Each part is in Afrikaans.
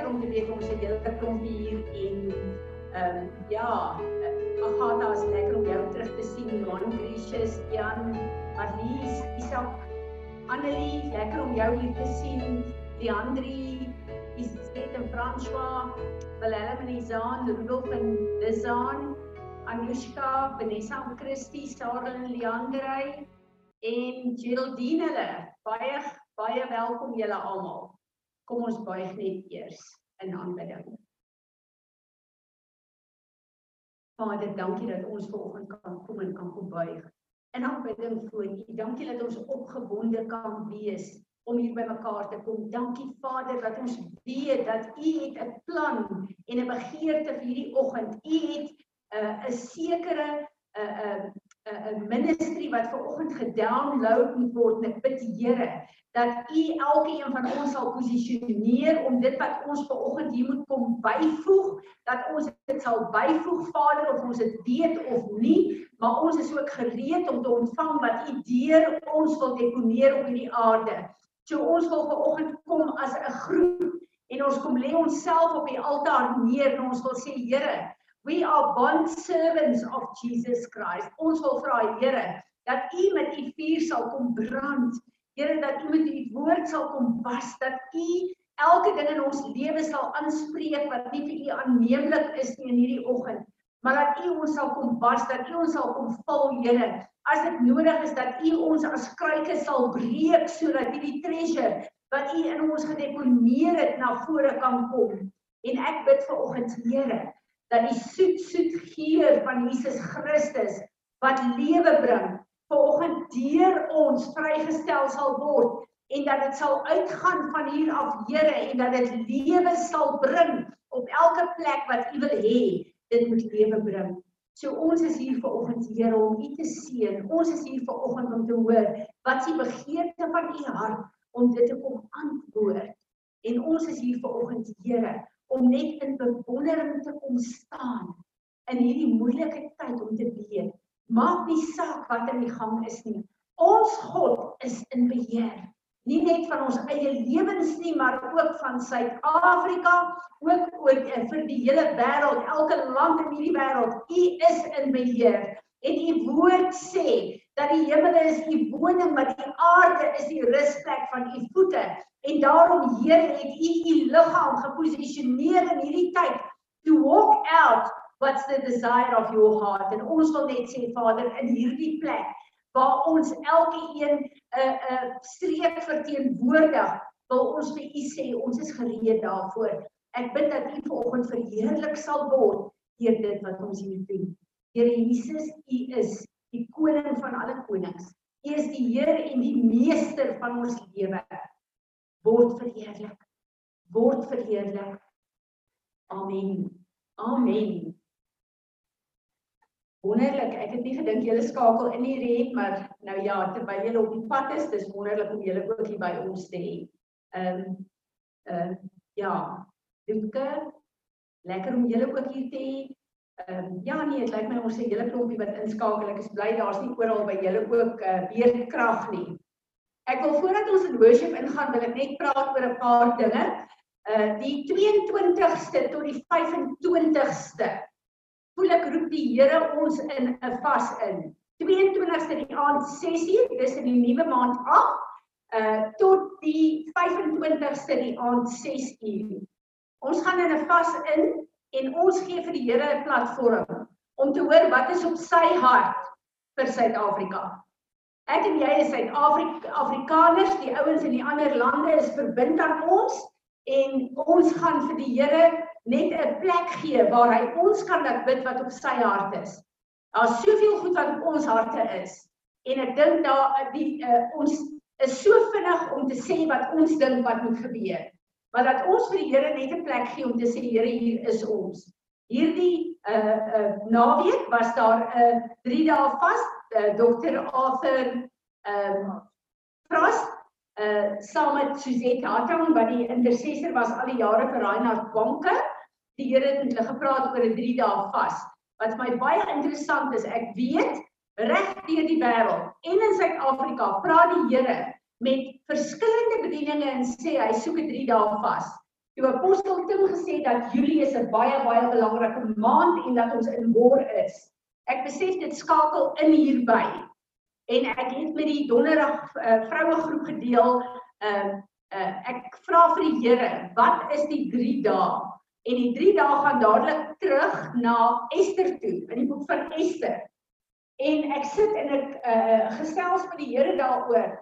lekker om te weet ons het hele klompie hier en ehm um, ja, Agatha is lekker om jou terug te sien. Johan Gracious, Jan, Marlies, Isak Annelie, lekker om jou hier te sien. Leandri, Isabel en François, Willem en Izaan, Rudolf en Lizaan, Anushka, Vanessa en Christy, Sarah en Leandrey en Geraldine hulle. Baie baie welkom julle almal. Kom ons buig net eers in aanbidding. Vader, dankie dat ons vanoggend kan kom en kan kom buig in aanbidding voor U. Dankie dat ons opgewonde kan wees om hier by mekaar te kom. Dankie Vader dat ons weet dat U het 'n plan en 'n begeerte vir hierdie oggend. U het 'n uh, 'n sekere 'n uh, 'n uh, 'n ministry wat ver oggend gedownload moet word. Ek bid Here dat U elkeen van ons sal posisioneer om dit wat ons ver oggend hier moet kom byvoeg, dat ons dit sal byvoeg Vader of ons dit weet of nie, maar ons is ook gereed om te ontvang wat U deur ons wil deponeer op hierdie aarde. So ons wil ver oggend kom as 'n groep en ons kom lê onsself op die altaar neer en ons wil sê Here We are bond servants of Jesus Christ. Ons wil vra Here dat U met U vuur sal kom brand. Here dat U met U woord sal kom was dat U elke ding in ons lewe sal aanspreek wat nie vir U aanneemlik is nie in hierdie oggend. Maar dat U ons sal kom was, dat U ons sal kom vul, Here. As dit nodig is dat U ons as kruike sal breek sodat hierdie treasure wat U in ons gedeponeer het na vore kan kom. En ek bid vir oggend, Here, dat die soet soet geur van Jesus Christus wat lewe bring vanoggend deur ons vrygestel sal word en dat dit sal uitgaan van hier af Here en dat dit lewe sal bring op elke plek wat U wil hê dit moet lewe bring. So ons is hier vanoggend Here om U te seën. Ons is hier vanoggend om te hoor wat die begeerte van U hart om dit te kom antwoord. En ons is hier vanoggend Here om net in bewondering te kom staan in hierdie moeilike tyd om te weet maak nie saak wat in die gang is nie. Ons God is in beheer. Nie net van ons eie lewens nie maar ook van Suid-Afrika ook ook eh, vir die hele wêreld elke land in hierdie wêreld. U is in beheer. En u woord sê dat die hemele is u woning maar die aarde is die rusplek van u voete. En daarom Here het U U liggaam geposisioneer in hierdie tyd to walk out what's the desire of your heart. En ons wil net sê Vader in hierdie plek waar ons elke een 'n uh, 'n uh, streek verteenwoordig, wil ons vir U sê ons is gereed daarvoor. Ek bid dat U vanoggend verheerlik sal word deur dit wat ons hier doen. Here Jesus, U is die koning van alle konings. U is die Heer en die meester van ons lewe word verheerlik. Word verheerlik. Amen. Amen. Wonderlik. Ek het nie gedink julle skakel in hier het, maar nou ja, terwyl julle op die pad is, dis wonderlik om julle ook hier by ons te hê. Ehm um, ehm uh, ja, Luke, lekker om julle ook hier te hê. Ehm um, ja nee, dit lyk my ons sê julle klompie wat inskakel. Ek is bly daar's nie oral by julle ook uh, beerdkrag nie. Ek wil voordat ons in worship ingaan, wil ek net praat oor 'n paar dinge. Uh die 22ste tot die 25ste. Voel ek roep die Here ons in 'n vas in. 22ste die aand 6uur, dis in die nuwe maand 8, uh tot die 25ste die aand 6uur. Ons gaan in 'n vas in en ons gee vir die Here 'n platform om te hoor wat is op sy hart vir Suid-Afrika. Ek en jy is Suid-Afrikaners, die ouens in die ander lande is verbind aan ons en ons gaan vir die Here net 'n plek gee waar hy ons kan laat bid wat op sy hart is. Daar's soveel goed wat op ons harte is en ek dink daar die uh, ons is so vinnig om te sê wat ons dink wat moet gebeur. Maar dat ons vir die Here net 'n plek gee om te sê Here hier is ons. Hierdie uh uh naweek was daar 'n uh, 3 dae vas uh, Dr. Arthur ehm um, Frost uh saam met Suzette Hartong wat die intercessor was al die jare vir Reinhard Bonke. Die Here het met hulle gepraat oor 'n 3 dae vas. Wat vir my baie interessant is, ek weet reg deur die wêreld en in Suid-Afrika praat die Here met verskillende bedieninge en sê hy soek 'n 3 dae vas. Toe apostel Tim gesê dat Julie is 'n baie baie belangrike maand en dat ons in word is. Ek besef dit skakel in hierby en ek het met die donderdag uh, vroue groep gedeel uh, uh ek vra vir die Here wat is die 3 dae en die 3 dae gaan dadelik terug na Ester toe in die boek van Ester en ek sit en ek uh gesels met die Here daaroor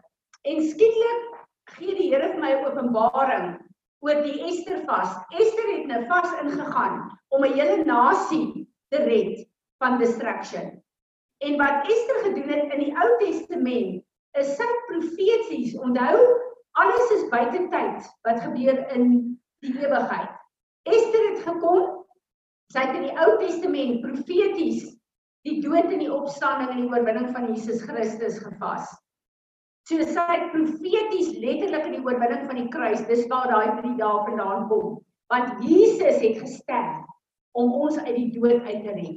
en skielik gee die Here vir my openbaring oor die Ester vas Ester het nou vas ingegaan om 'n hele nasie te red van distraction En wat Ester gedoen het in die Ou Testament, is sy profeties. Onthou, alles is buite tyd wat gebeur in die ewigheid. Ester het gekom, sy het in die Ou Testament profeties die dood en die opstanding en die oorwinning van Jesus Christus gevas. So sy het profeties letterlik in die oorwinning van die kruis, dis waar daai drie dae vandaan kom. Want Jesus het gesterf om ons uit die dood uit te red.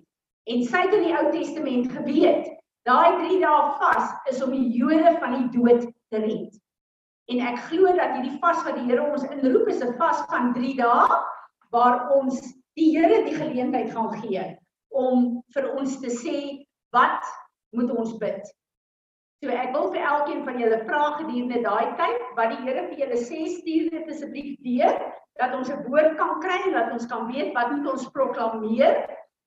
En sy het in die Ou Testament geweet, daai 3 dae vas is om die Jode van die dood te red. En ek glo dat hierdie vas wat die Here ons inroep is 'n vas van 3 dae waar ons die Here die geleentheid gaan gee om vir ons te sê wat moet ons bid. So ek wil vir elkeen van julle vra gedurende daai tyd wat die Here vir julle sê stuur dit asseblief deur dat ons 'n woord kan kry en dat ons kan weet wat moet ons proklameer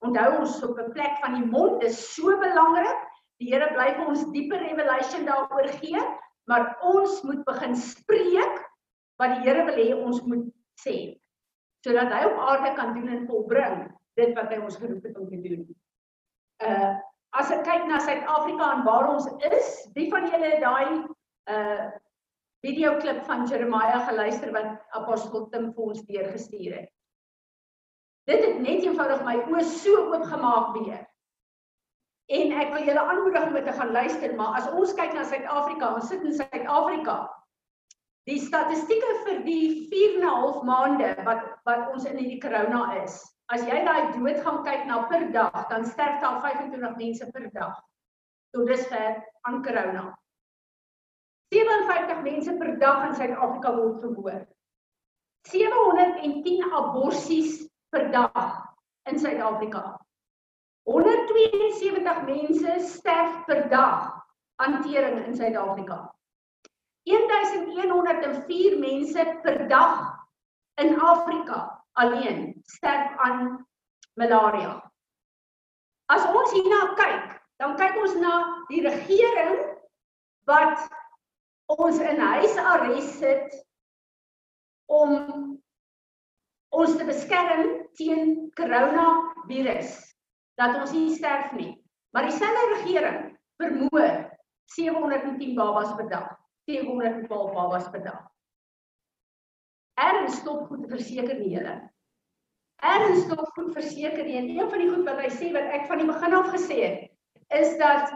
Onthou ons op 'n plek van die mond is so belangrik. Die Here bly vir ons dieper revelation daaroor gee, maar ons moet begin spreek wat die Here wil hê ons moet sê sodat hy op aarde kan doen en volbring dit wat hy ons geroep het om te doen. Uh as ek kyk na Suid-Afrika en waar ons is, wie van julle het daai uh video klip van Jeremiah geluister wat apostel Tim vir ons deurgestuur het? Dit het net eenvoudig my oë so oopgemaak weer. En ek wil julle aanmoedig om te gaan luister, maar as ons kyk na Suid-Afrika, ons sit in Suid-Afrika. Die statistieke vir die 4 en 'n half maande wat wat ons in hierdie corona is. As jy daai dood gaan kyk na per dag, dan sterf daar 25 mense per dag. Tot dusver aan corona. 57 mense per dag in Suid-Afrika word vermoor. 710 aborsies per dag in Suid-Afrika. 172 mense sterf per dag aan tering in Suid-Afrika. 1104 mense per dag in Afrika alleen sterf aan malaria. As ons hierna kyk, dan kyk ons na die regering wat ons in huisarrest sit om ons te beskerm teen koronavirus dat ons nie sterf nie. Maar dieselfde regering vermoor 710 babas per dag, 712 babas per dag. Erns stop goed verseker nie hulle. Erns stop goed verseker nie. En een van die goed wat hy sê wat ek van die begin af gesê het, is dat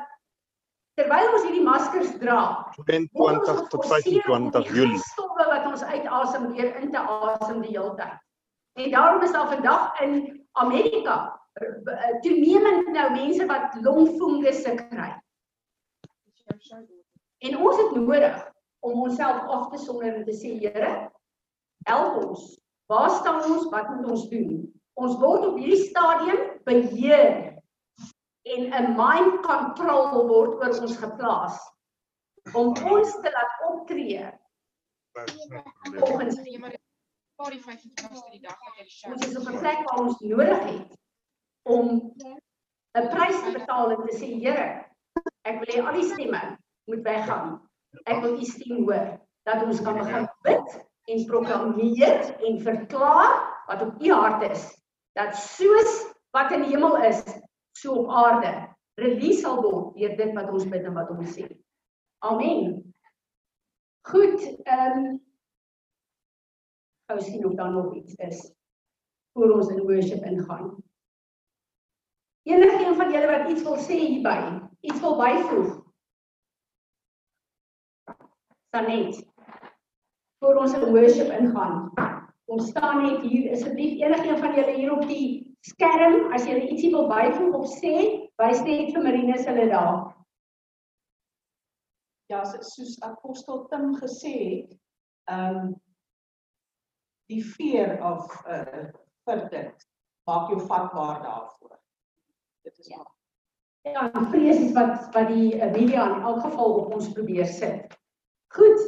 terwyl ons hierdie maskers dra, 20 tot 25 Julie, stowwe wat ons uitasem weer in te asem die hele tyd. En daarom is daar vandag in Amerika eh, toenemend nou mense wat longfungusse kry. En ons het nodig om onsself af te sonder en te sê Here, help ons. Waar staan ons? Wat moet ons doen? Ons word op hierdie stadium beheer en 'n mind control word oor ons geplaas om ons te laat optree. Volgens die paar die 25ste die dag jy die show. Ons is op 'n plek waar ons nodig het om 'n prys te betaal en te sê Here, ek wil hê al die stemme moet weggaan. Ek wil u stem hoor dat ons kan begin bid en proklameer en verklaar wat op u hart is dat soos wat in die hemel is, so op aarde release sal word deur dit wat ons bid en wat ons sê. Amen. Goed, ehm um, gou sien of daar nog iets is voor ons in worship ingaan. Enige een van julle wat iets wil sê hierby, iets wil byvoeg. Sanet. voor ons in worship ingaan. Ons staan net hier, asseblief enigeen van julle hier op die skerm, as julle ietsie wil byvoeg of sê, wys net vir Marinus hulle daar. ja, so- soos apostel Tim gesê het, ehm um, die fear of uh vir dit maak jou vatbaar daarvoor. Dit is Ja. maar Ja, die vrees is wat wat die uh, media in elk geval op ons probeer sit. Goed.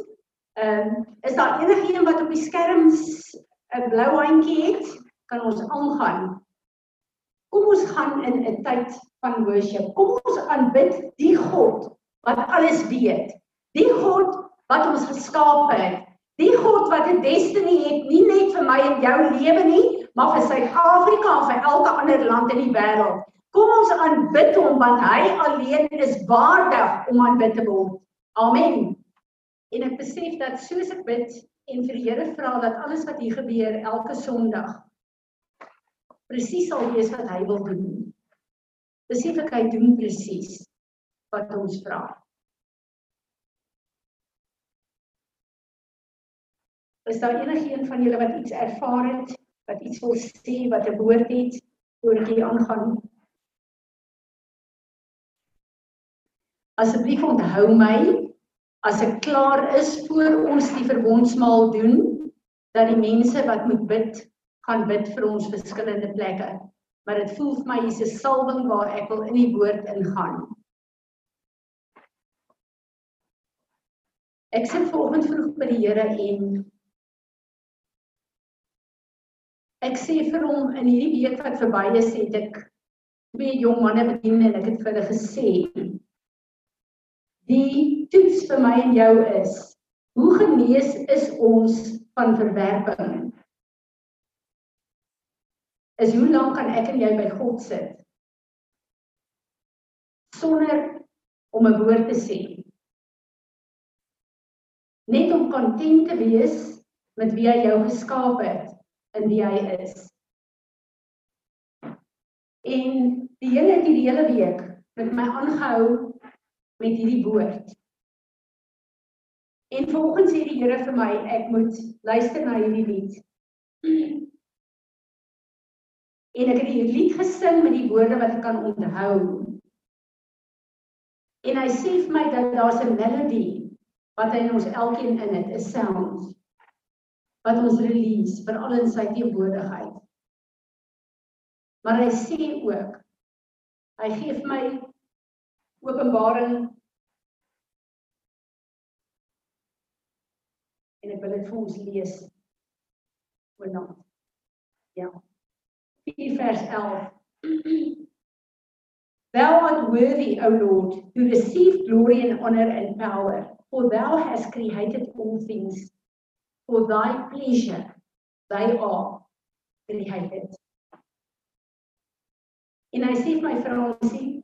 Ehm um, is daar enigiemand wat op die skerms 'n blou handjie het? Kan ons aangaan? Kom ons gaan in 'n tyd van worship. Kom ons aanbid die God wat alles weet. Die God wat ons geskaap het. Die God wat 'n destiny het, nie net vir my en jou lewe nie, maar vir Suid-Afrika en vir elke ander land in die wêreld. Kom ons aanbid hom want hy alleen is waardig om aanbid te word. Amen. En ek besef dat soos ek bid en vir die Here vra dat alles wat hier gebeur elke Sondag presies sal wees wat hy wil doen. Besef ek hy doen presies wat ons vra. Is daar enigiemand van julle wat iets ervaar het, wat iets wil sê, wat 'n woord het voor ek hier aangaan? Asseblief onthou my as ek klaar is voor ons die verbondsmaal doen dat die mense wat moet bid gaan bid vir ons verskillende plekke. Maar dit voel vir my hier's 'n salwing waar ek wil in die woord ingaan. Ek sit vanoggend vroeg by die Here en ek sê vir hom in hierdie week wat verby is, het ek twee jong manne bedien en ek het vir hulle gesê Die toets vir my en jou is: hoe genees is ons van verwerping? Is hoe lank kan ek en jy by God sit sonder om 'n woord te sê? Net om kontent te wees met wie hy jou geskaap het en wie hy is. En die Here het hierdie hele week met my aangehou met hierdie woord. En vanoggend sê die Here vir my ek moet luister na hierdie lied. En ek het die lied gesing met die woorde wat ek kan onthou. En hy sê vir my dat daar's 'n melody wat hy in ons elkeen in het, 'n sound wat ons release veral in sy teenwoordigheid. Maar hy sê ook hy gee vir my Openbaring en ek wil dit vir ons lees. Oornag. Ja. 4 vers 11. Thou art worthy, O Lord, to receive glory and honor and power, for thou hast created all things. For thy pleasure they are created. En hy sê vir my Fransie,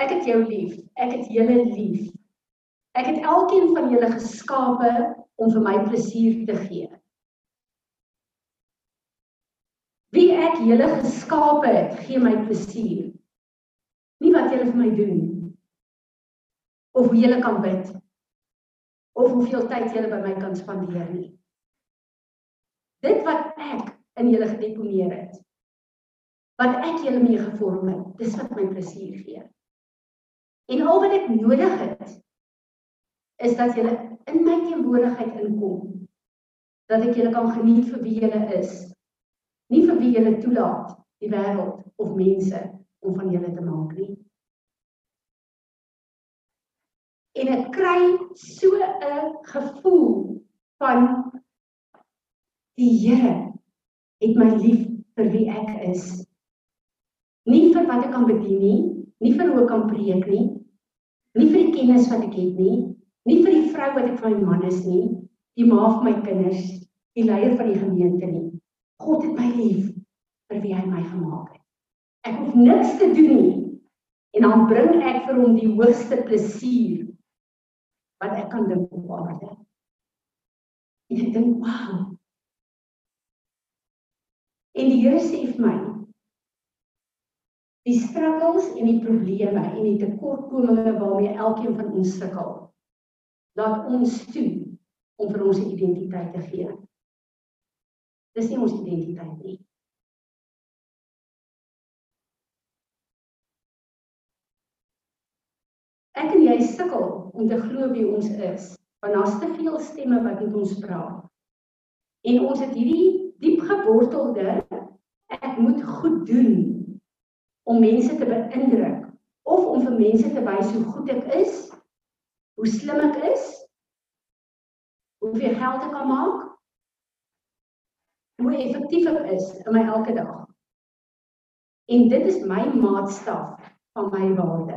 Ek het jou lief. Ek het julle lief. Ek het elkeen van julle geskape om vir my plesier te gee. Wie ek julle geskape het, gee my plesier. Nie wat julle vir my doen of hoe julle kan bid of hoeveel tyd julle by my kan spandeer nie. Dit wat ek in julle gedeponeer het, wat ek julle mee gevorm het, dis wat my plesier gee. En al wat ek nodig het is dat julle in my teenwoordigheid inkom. Dat ek julle kan geniet vir wie julle is. Nie vir wie julle toelaat die wêreld of mense om van julle te maak nie. En ek kry so 'n gevoel van die Here het my lief vir wie ek is. Nie vir wat ek kan bedien nie, nie vir hoe ek kan preek nie, nie vir die kennis wat ek het nie, nie vir die vrou wat ek van my man is nie, die ma van my kinders, die leier van die gemeente nie. God het my lief vir wie hy my gemaak het. Ek hoef niks te doen nie en dan bring ek vir hom die hoogste plesier wat ek kan dink op aarde. En ek dink, wow. En die Here sê vir my, die struggles en die probleme en die tekortkominge waarmee elkeen van ons sukkel laat ons toe om vir ons identiteit te gee. Dis nie ons identiteit nie. Ek en jy sukkel om te glo wie ons is, want daar's te veel stemme wat met ons praat. En ons het hierdie diep gewortelde ek moet goed doen om mense te beïndruk of om vir mense te wys hoe goed ek is, hoe slim ek is, hoeveel geld ek kan maak, hoe effektief ek is in my elke dag. En dit is my maatstaf van my waarde.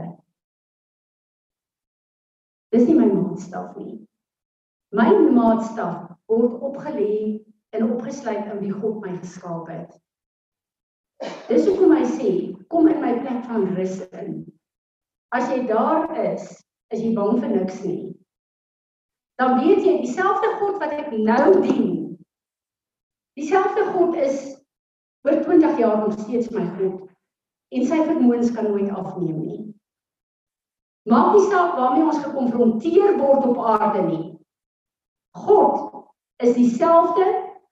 Dis nie my maatstaf nie. My maatstaf word opgelê en opgesluit in wie God my geskaap het. Dis hoekom hy sê, kom in my plek van rus in. As jy daar is, is jy bang vir niks nie. Dan weet jy dieselfde God wat ek nou dien. Dieselfde God is oor 20 jaar nog steeds my God en sy vermoëns kan nooit afneem nie. Maak nie saak waarmee ons gekonfronteer word op aarde nie. God is dieselfde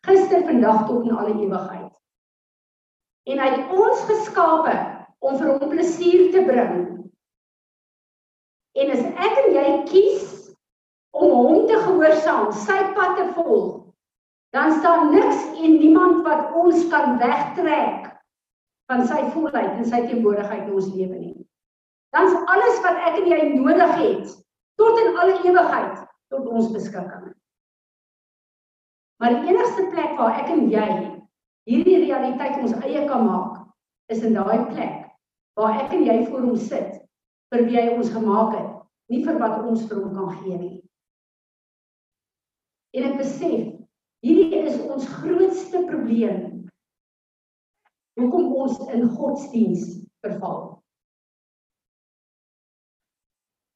gister, vandag tot in alle ewigheid. En hy het ons geskape om vir hom plesier te bring. En as ek en jy kies om hom te gehoorsaam, sy pad te volg, dan staan niks en niemand wat ons kan wegtrek van sy volheid en sy teenwoordigheid in ons lewe nie dan's alles wat ek en jy nodig het tot in alle ewigheid tot ons beskikking. Maar die enigste plek waar ek en jy hierdie realiteit ons eie kan maak, is in daai plek waar ek en jy voor hom sit vir wie hy ons gemaak het, nie vir wat ons vir hom kan gee nie. En ek besef, hierdie is ons grootste probleem. Hoekom ons in godsdiens verval?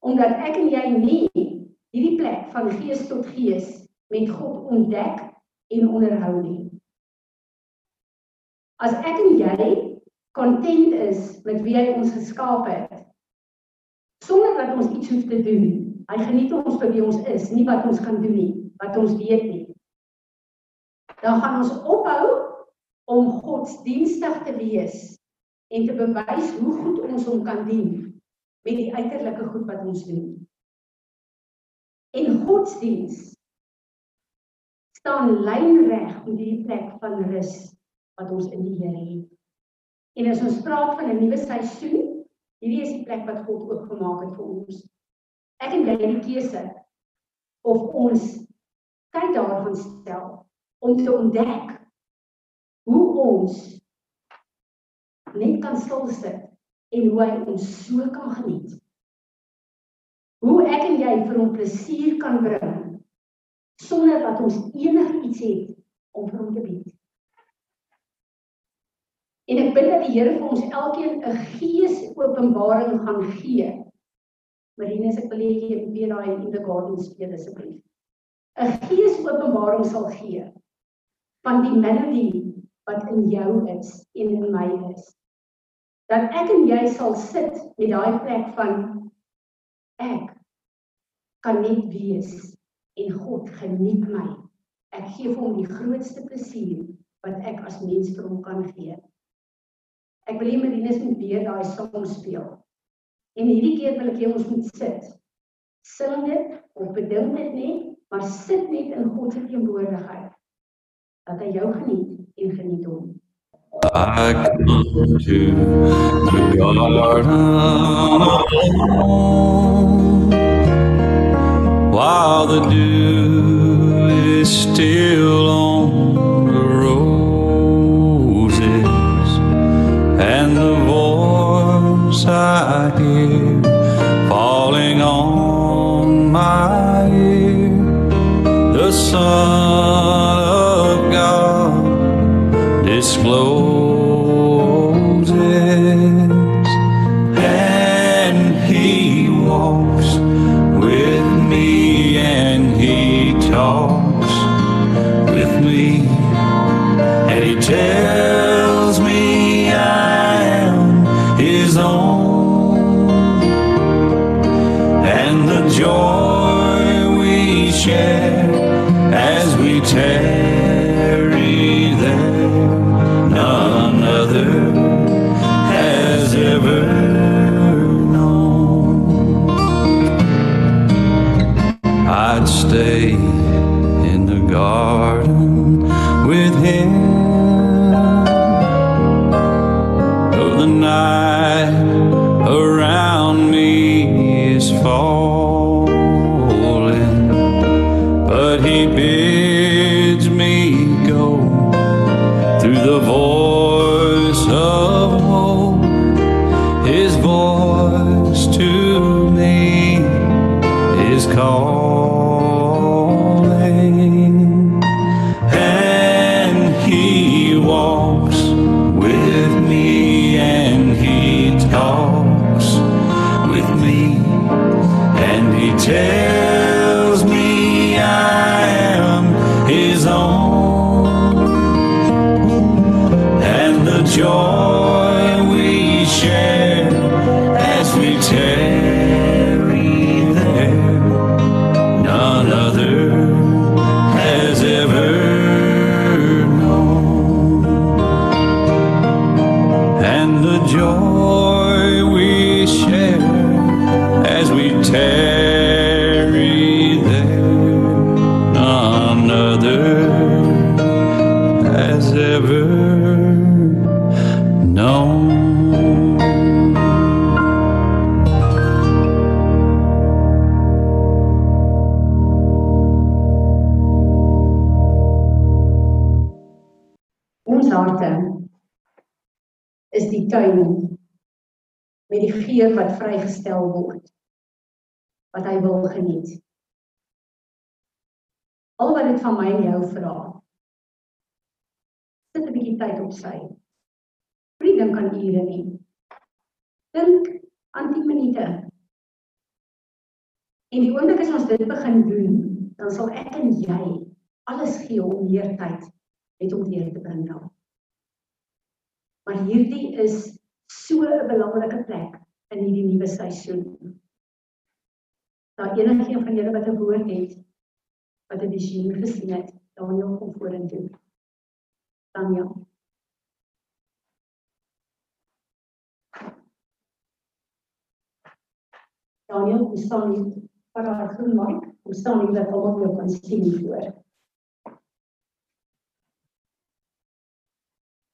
omdat ek en jy nie hierdie plek van gees tot gees met God ontdek en onderhou nie. As ek en jy kontent is met wie hy ons geskaap het sonder dat ons iets hoef te doen. Hy geniet ons vir wie ons is, nie wat ons kan doen nie, wat ons weet nie. Dan gaan ons ophou om godsdienstig te wees en te bewys hoe goed ons hom kan dien met die uiterlike goed wat ons doen. En godsdiens staan lynreg met die plek van rus wat ons in die Here het. En as ons praat van 'n nuwe seisoen, hierdie is die plek wat God oopgemaak het vir ons. Ek en jy het die keuse of ons kyk daarvan stel om te ontdek hoe ons net kan stil sit en hoe hy ons so kan geniet. Hoe ek en jy vir hom plesier kan bring sonder dat ons enigiets het om vir hom te bied. En ek bid dat die Here vir ons elkeen 'n gees openbaring gaan gee. Marine se kollegie het weer daai in die garden speel asseblief. 'n Gees openbaring sal gee van die melodie wat in jou is en in my is dat ek en jy sal sit met daai plek van ek kan net wees en God geniet my. Ek gee vir hom die grootste plesier wat ek as mens vir hom kan gee. Ek wil hê Marinus moet weer daai song speel. En hierdie keer wil ek hê ons moet sit. Sing dit of bedink dit net, maar sit net in God se teenwoordigheid. Dat hy jou geniet en geniet hom. I come to the alone while the dew is still on and the voice I hear falling on my ear. The Son Daniel, kom staan hier vir haar groen mic. Kom staan hier dat almal jou kan sien voor.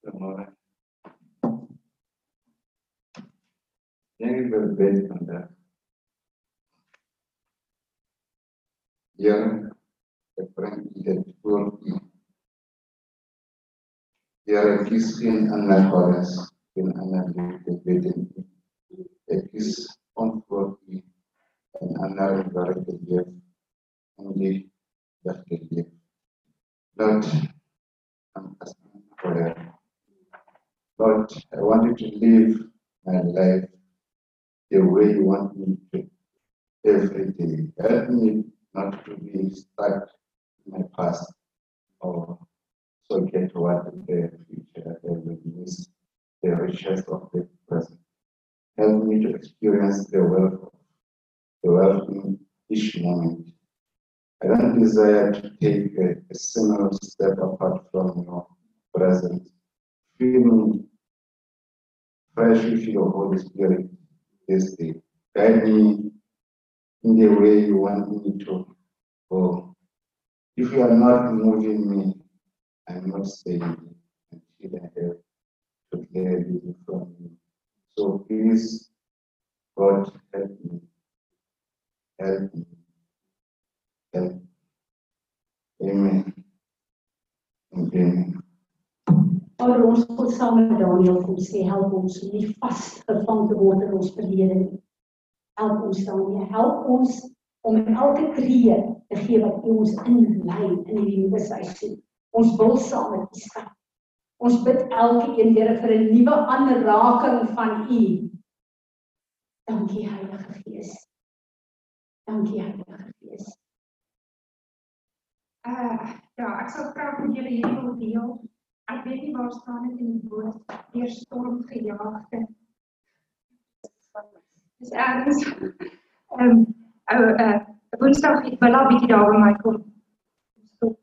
Goedemorgen. Denk ik wil bid vandaag. Heer, ik breng u dit voor u. Heer, ik kies geen ander godes, geen ander liefde bidden u. Ik kies om voor u te geven, om die weg te. Lord, I'm asking for that. Lord, I want you to live my life the way you want me to every day. Help me not to be stuck in my past or forget what the future will miss the riches of the present. Help me to experience the wealth of the wealth in each moment. I don't desire to take a, a single step apart from your presence. Fill me fresh with your Holy Spirit this day. Guide me in the way you want me to go. If you are not moving me, I'm not staying until I have to hear you from you. So please, God, help me. Help me. Help. Amen. Amen. Vader ons wil saam met Daniel kom sê help ons om nie vasgevang te word in ons verlede nie. Help ons Daniel, help ons om elke tree te gee wat U ons inlei in hierdie nuwe seisoen. Ons wil saam met U stap. Ons bid elke een Here vir 'n nuwe aanraking van U. Dankie Heilige Gees. Dankie Heilige Gees. Uh ja, ek sal graag met julle hierdie wil deel. Ek weet nie waar staan dit in die woord deur storm gejaagde. Dis ergens ehm um, ou uh Woensdag ek wil al bietjie daar by my kom. Stop.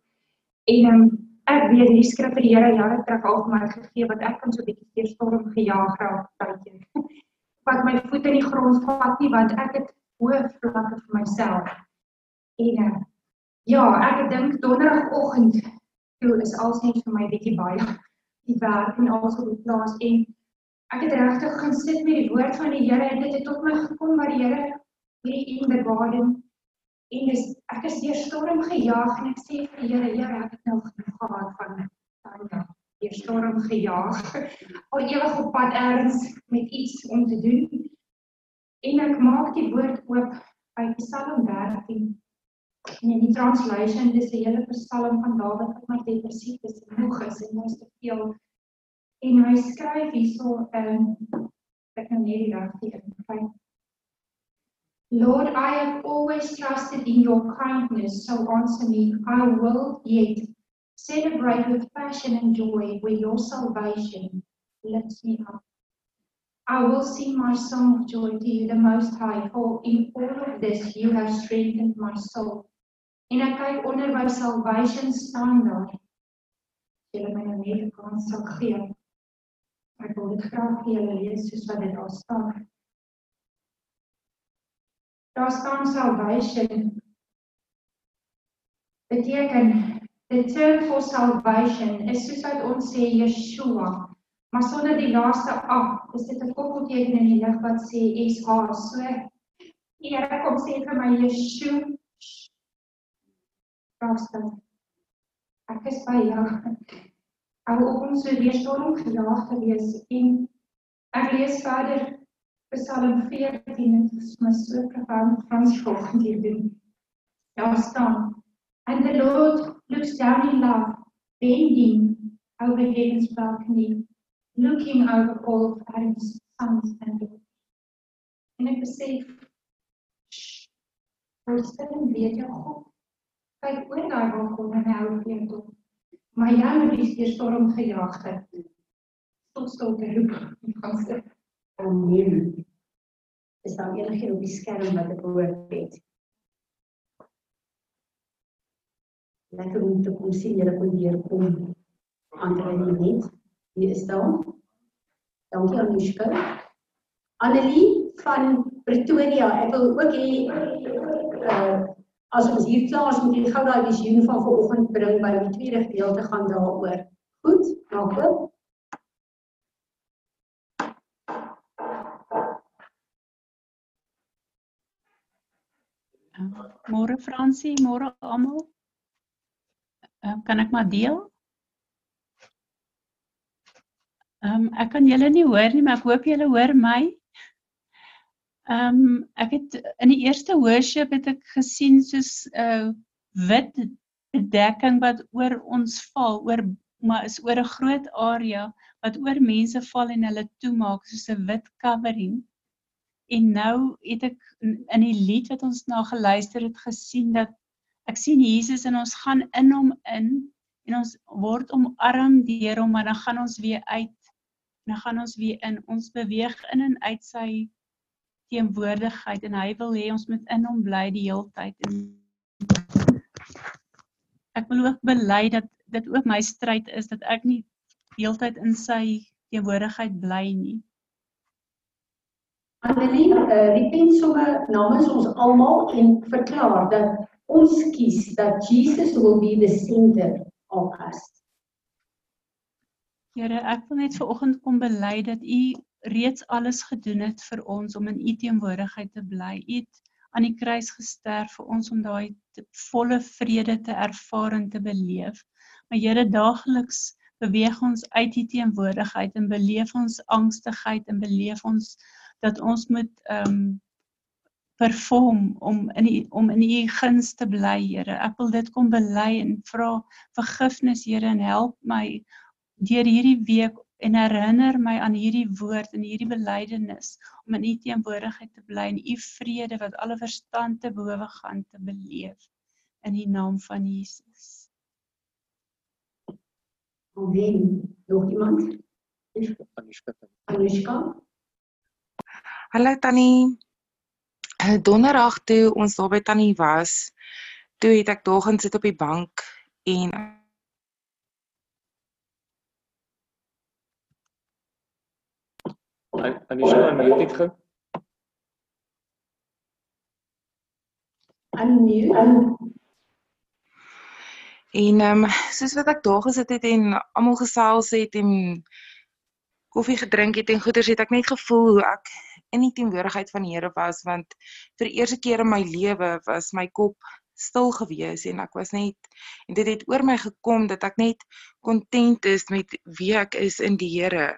En um, ek weet hierdie skrif het die Here jare terug al vir my gegee wat ek kan so bietjie deur storm gejaag raak tydjie. Wat my voet in die grond vat nie want ek het hoë vlakke vir myself. En uh, ja, ek dink donderdagoggend toe is net vir my bietjie baie die werk en alles op plaas. En ek het regtig gaan sit met die woord van die Here en dit het tot my gekom wat die Here hierdie in the garden en dis ek is deur storm gejaag en ek sê vir die Here Here ek het nou genoeg gehad van Tanya. Deur storm gejaag. Al ewig op pad erns met iets om te doen die by Psalm 13 en in die translation dis 'n hele psalm van Dawid wat my depressief is en moeg is en te veel en hy skryf hierso in ek die regte kry Lord, I have always trusted in your kindness, so answer me. I will yet celebrate with passion and joy when your salvation lifts me up. I will sing my song of joy to you, the Most High, for in all of this you have strengthened my soul. En ek kyk onder by salvation staan daar. Julle my nou net 'n kans sal gee. Ek wil dit graag vir julle lees soos wat dit daar staan. Daar staan salvation. Beteken the term for salvation is soos wat ons sê Yeshua, maar sonder die laaste a, is dit 'n koppelteken in die lig wat sê SH. So die Here kom sê vir my Yeshua. Prastel. Ek is by jou. Hou op om so weer storm gejaag te wees en ek lees verder Psalm 14 en dit is my so profound Frans volgende hier doen. Daar staan And the Lord looks down in love, bending over heaven's balcony, looking over all of Adam's sons and daughters. En ek besef, Rustig en weet jou God. Kyk oor daai balkon en hou vir jou. Maar jy moet die deur storm gejaag het. Tot stil te roep. Gaan sit. Amen. Is daar enigiemand op die skerm wat ek hoor het? Lekker om te kom sien julle kon hier kom. Andre net. Hier is daar. Dankie Anushka. Annelie van Pretoria. Ek wil ook hê uh as ons hier klaar is met die gou daai visioen van vanoggend bring by die tweede gedeelte gaan daaroor. Goed, maak oop. Môre Fransie, môre almal. Ehm kan ek maar deel? Ehm um, ek kan julle nie hoor nie, maar ek hoop julle hoor my. Ehm um, ek het in die eerste worship het ek gesien soos 'n uh, wit bedekking wat oor ons val, oor maar is oor 'n groot area wat oor mense val en hulle toemaak soos 'n wit covering. En nou het ek in die lied wat ons na geluister het gesien dat ek sien Jesus en ons gaan in hom in en ons word omarm deur hom maar dan gaan ons weer uit dan gaan ons weer in ons beweeg in en uit sy teenwoordigheid en hy wil hê ons moet in hom bly die heeltyd en ek wil ook bely dat dit ook my stryd is dat ek nie heeltyd in sy teenwoordigheid bly nie Annelie, uh, repent sommer namens ons almal en verklaar dat ons kies dat Jesus will be the center of us. Here, ek wil net ver oggend kom bely dat U reeds alles gedoen het vir ons om in U teenwoordigheid te bly. U het aan die kruis gesterf vir ons om daai volle vrede te ervaar en te beleef. Maar Here, daagliks beweeg ons uit U teenwoordigheid en beleef ons angstigheid en beleef ons dat ons moet ehm um, perform om in die, om in u guns te bly, Here. Ek wil dit kom bely en vra vergifnis, Here, en help my deur hierdie week en herinner my aan hierdie woord en hierdie belydenis om in u teenwoordigheid te bly en u vrede wat alle verstand te bowe gaan te beleef in die naam van Jesus. Amen. Nog iemand? Anushka. Hallo Tannie. Uh, Donderdag toe ons daar by Tannie was, toe het ek daar gaan sit op die bank en Anisha, unmute net gou. Unmute. En ehm um, soos wat ek daar gesit het en almal gesels het en koffie gedrink het en goeders het ek net gevoel hoe ek in die teenwoordigheid van die Here was want vir die eerste keer in my lewe was my kop stil gewees en ek was net en dit het oor my gekom dat ek net kontent is met wie ek is in die Here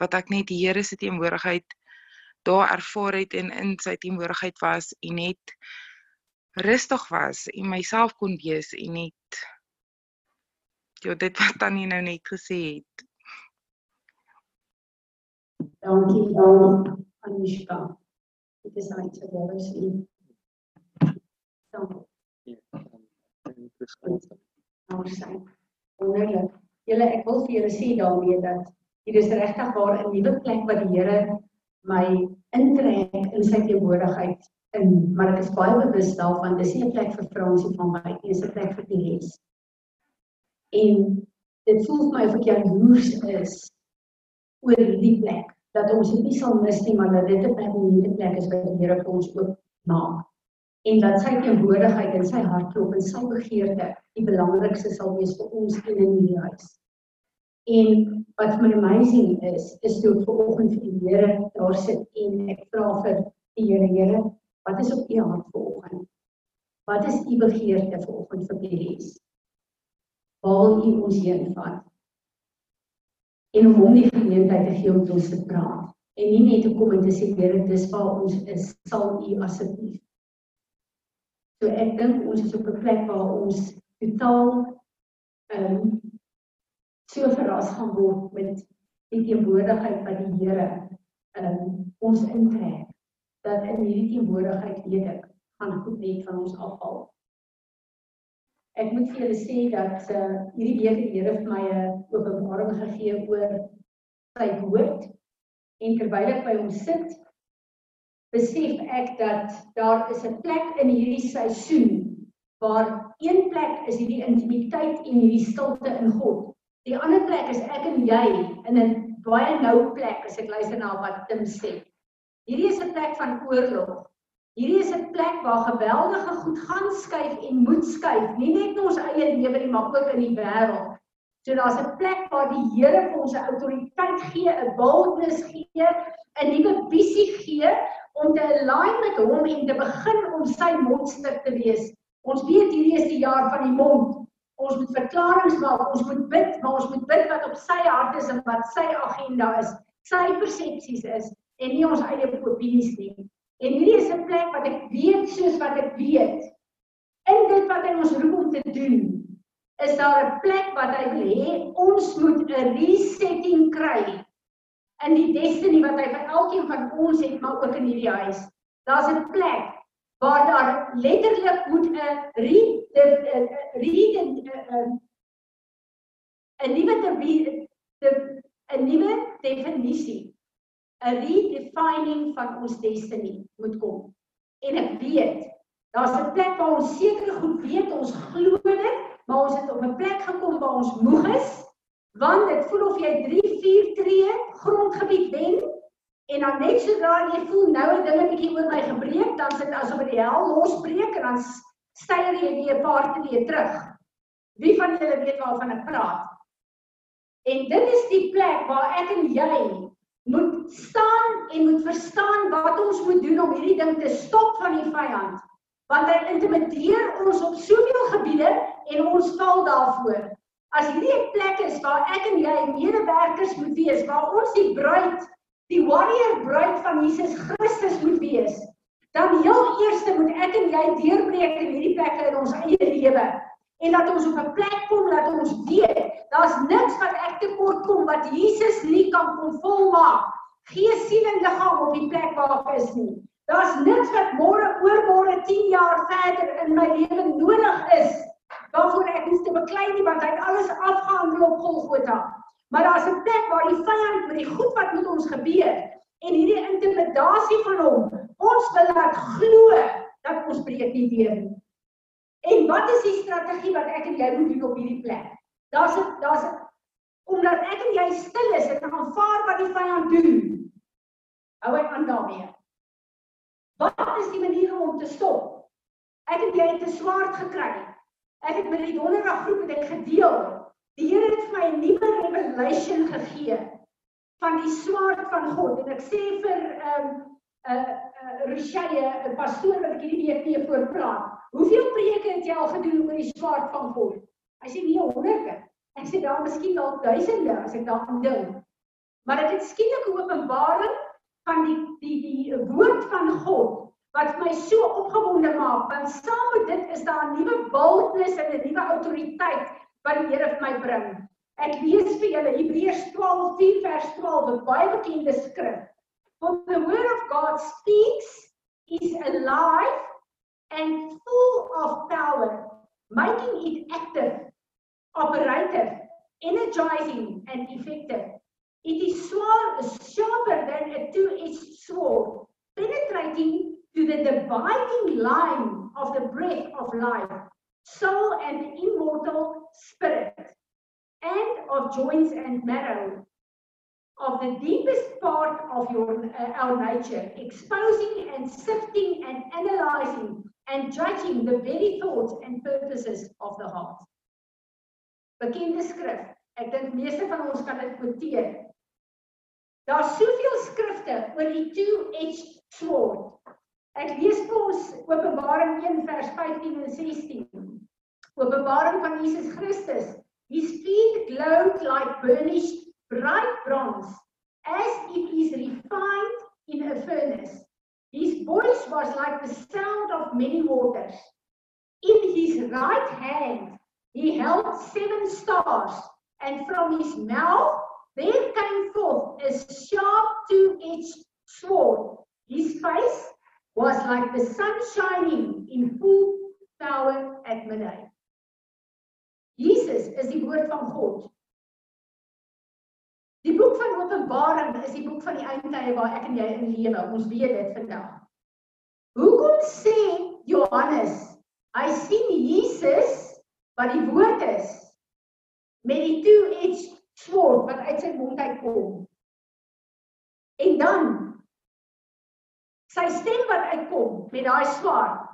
wat ek net die Here se teenwoordigheid daar ervaar het en in sy teenwoordigheid was en net rustig was en myself kon wees en net ja dit wat Tannie nou net gesê het Dankie dan Anushka. Dit is net so jy wou sê. Dankie. Nou sê. Wonderlik. Julle ek wil vir julle sê daarmee dat hier is regtig waar 'n nuwe plek wat die Here my intrek in sy teenwoordigheid in, maar ek is baie bewus daarvan dis nie 'n plek vir Fransie van my dis 'n plek vir die res. En dit voel vir my of ek jaloers is oor hierdie plek dat ons dit nie sal mis nie maar dat dit 'n permanente plek is wat die Here vir ons oop maak en dat sy teenwoordigheid in sy hartklop en sy begeerte die belangrikste sal wees vir ons in hierdie huis. En wat my amazing is, is toe ek vanoggend vir die Here daar sit en ek vra vir die Here, Here, wat is op u hart vanoggend? Wat is u begeerte vanoggend vir die res? Waar u ons heen vat? en om hom die geleentheid te gee om ons te praat en nie net te kom en te sê Here dis waar ons is sal u asseblief so ek dink ons is op 'n plek waar ons totaal ehm um, so verras gaan word met die teenwoordigheid wat die Here ehm um, ons intrek dat in hierdie teenwoordigheid weet ek gaan goed net van ons afval Ek moet vir julle sê dat uh hierdie week die Here vir my 'n openbaring gegee oor sy woord en terwyl ek by hom sit besef ek dat daar is 'n plek in hierdie seisoen waar een plek is hierdie intimiteit en hierdie stilte in God. Die ander plek is ek en jy in 'n baie nou plek as ek luister na wat Tim sê. Hierdie is 'n plek van oorlog. Hierdie is 'n plek waar geweldige goed gaan skuif en moet skuif, nie net in ons eie lewe nie, maar ook in die wêreld. So daar's 'n plek waar die Here vir ons 'n autoriteit gee, 'n boldness gee, 'n nuwe visie gee om te align met hom en te begin om sy mondstuk te wees. Ons weet hierdie is die jaar van die mond. Ons moet verklaringe maak, ons moet bid, maar ons moet bid wat op sy hart is en wat sy agenda is, sy persepsies is en nie ons eie opinies nie. En hierdie is 'n plek wat ek weet soos wat ek weet. In dit wat hy ons roep om te doen, is daar 'n plek wat hy wil hê ons moet 'n resetting kry in die destiny wat hy vir elkeen van ons het, maar ook in hierdie huis. Daar's 'n plek waar daar letterlik moet 'n re 'n reading 'n nuwe 'n nuwe definisie 'n redefining van ons destiny moet kom. En ek weet, daar's 'n plek waar ons seker goed weet, ons glo dit, maar ons het op 'n plek gekom waar ons moeg is, want dit voel of jy 3, 4 tree grondgebied wen en dan net sodra jy voel nou het dinge bietjie oor my gebreek, dan sit asof die hel losbreek en dan styg jy weer 'n paar tree terug. Wie van julle weet waarvan ek praat? En dit is die plek waar ek en jy moet staan en moet verstaan wat ons moet doen om hierdie ding te stop van die vyand. Want hy intimideer ons op soveel gebiede en ons val daarvoor. As hierdie 'n plek is waar ek en jy medewerkers moet wees, waar ons die bruid, die warrior bruid van Jesus Christus moet wees, dan heel eers moet ek en jy deurbreek in hierdie plekke in ons eie lewe en dat ons op 'n plek kom dat ons weet daar's niks wat ek tekort kom wat Jesus nie kan kom volmaak. Gees, siel en liggaam op die plek waar ek is nie. Daar's niks wat môre oor môre 10 jaar verder in my lewe nodig is waarvoor ek hoef te beklei nie want hy het alles afgehandel op Golgotha. Maar daar's 'n plek waar die vyand met die goed wat met ons gebeur en hierdie intimidasie van hom ons wil laat glo dat ons breek nie deur nie. En wat is die strategie wat ek en jy moet doen op hierdie plek? Daar's 'n daar's 'n omdat ek en jy stil is en aanvaar wat die vyand doen. Hou hy aan daarmee. Wat is die manier om te stop? Ek het jy het 'n swaard gekry. Ek het met die donderdag groep het ek gedeel. Die Here het vir my 'n nuwe revelation gegee van die swaard van God en ek sê vir ehm um, 'n uh, uh, Rushaye, 'n pastoor wat ek hierdie week mee voorpraat. Hoeveel preke het jy al gedoen oor die swaard van God? Hy sê nee, honderde. Ek sê daar miskien dalk duisende as ek daaraan dink. Maar dit het skielik 'n openbaring van die die die woord van God wat my so opgewonde maak want saam met dit is daar 'n nuwe boldness en 'n nuwe autoriteit wat die Here vir my bring. Ek lees vir julle Hebreërs 12:4 vers 12, 'n baie bekende skrif. For the word of God speaks is alive and full of power, making it active, operative, energizing and effective. It is sharper than a two-edged sword, penetrating to the dividing line of the breath of life, soul and immortal spirit, and of joints and marrow, of the deepest part of your uh, our nature, exposing and sifting and analyzing and judging the very thoughts and purposes of the heart. Bekende skrif. Ek dink meeste van ons kan dit quoteer. Daar's soveel skrifte oor die two-edged sword. Ek lees vir ons Openbaring 1 vers 15 en 16. Openbaring van Jesus Christus. His feet glowed like burnished bright bronze, as it is refined in a furnace. His voice was like the sound of many waters. In his right hand he held seven stars, and from his mouth there came forth a sharp two-edged sword. His face was like the sun shining in full power at midday. Jesus is die woord van God. Die boek van Openbaring is die boek van die eindtye waar ek en jy in lewe. Ons weet dit vandag. Hoekom sê Johannes, hy sien Jesus wat die woord is met die two-edged sword wat uit sy mond uitkom. En dan sy stem wat uitkom met daai swaard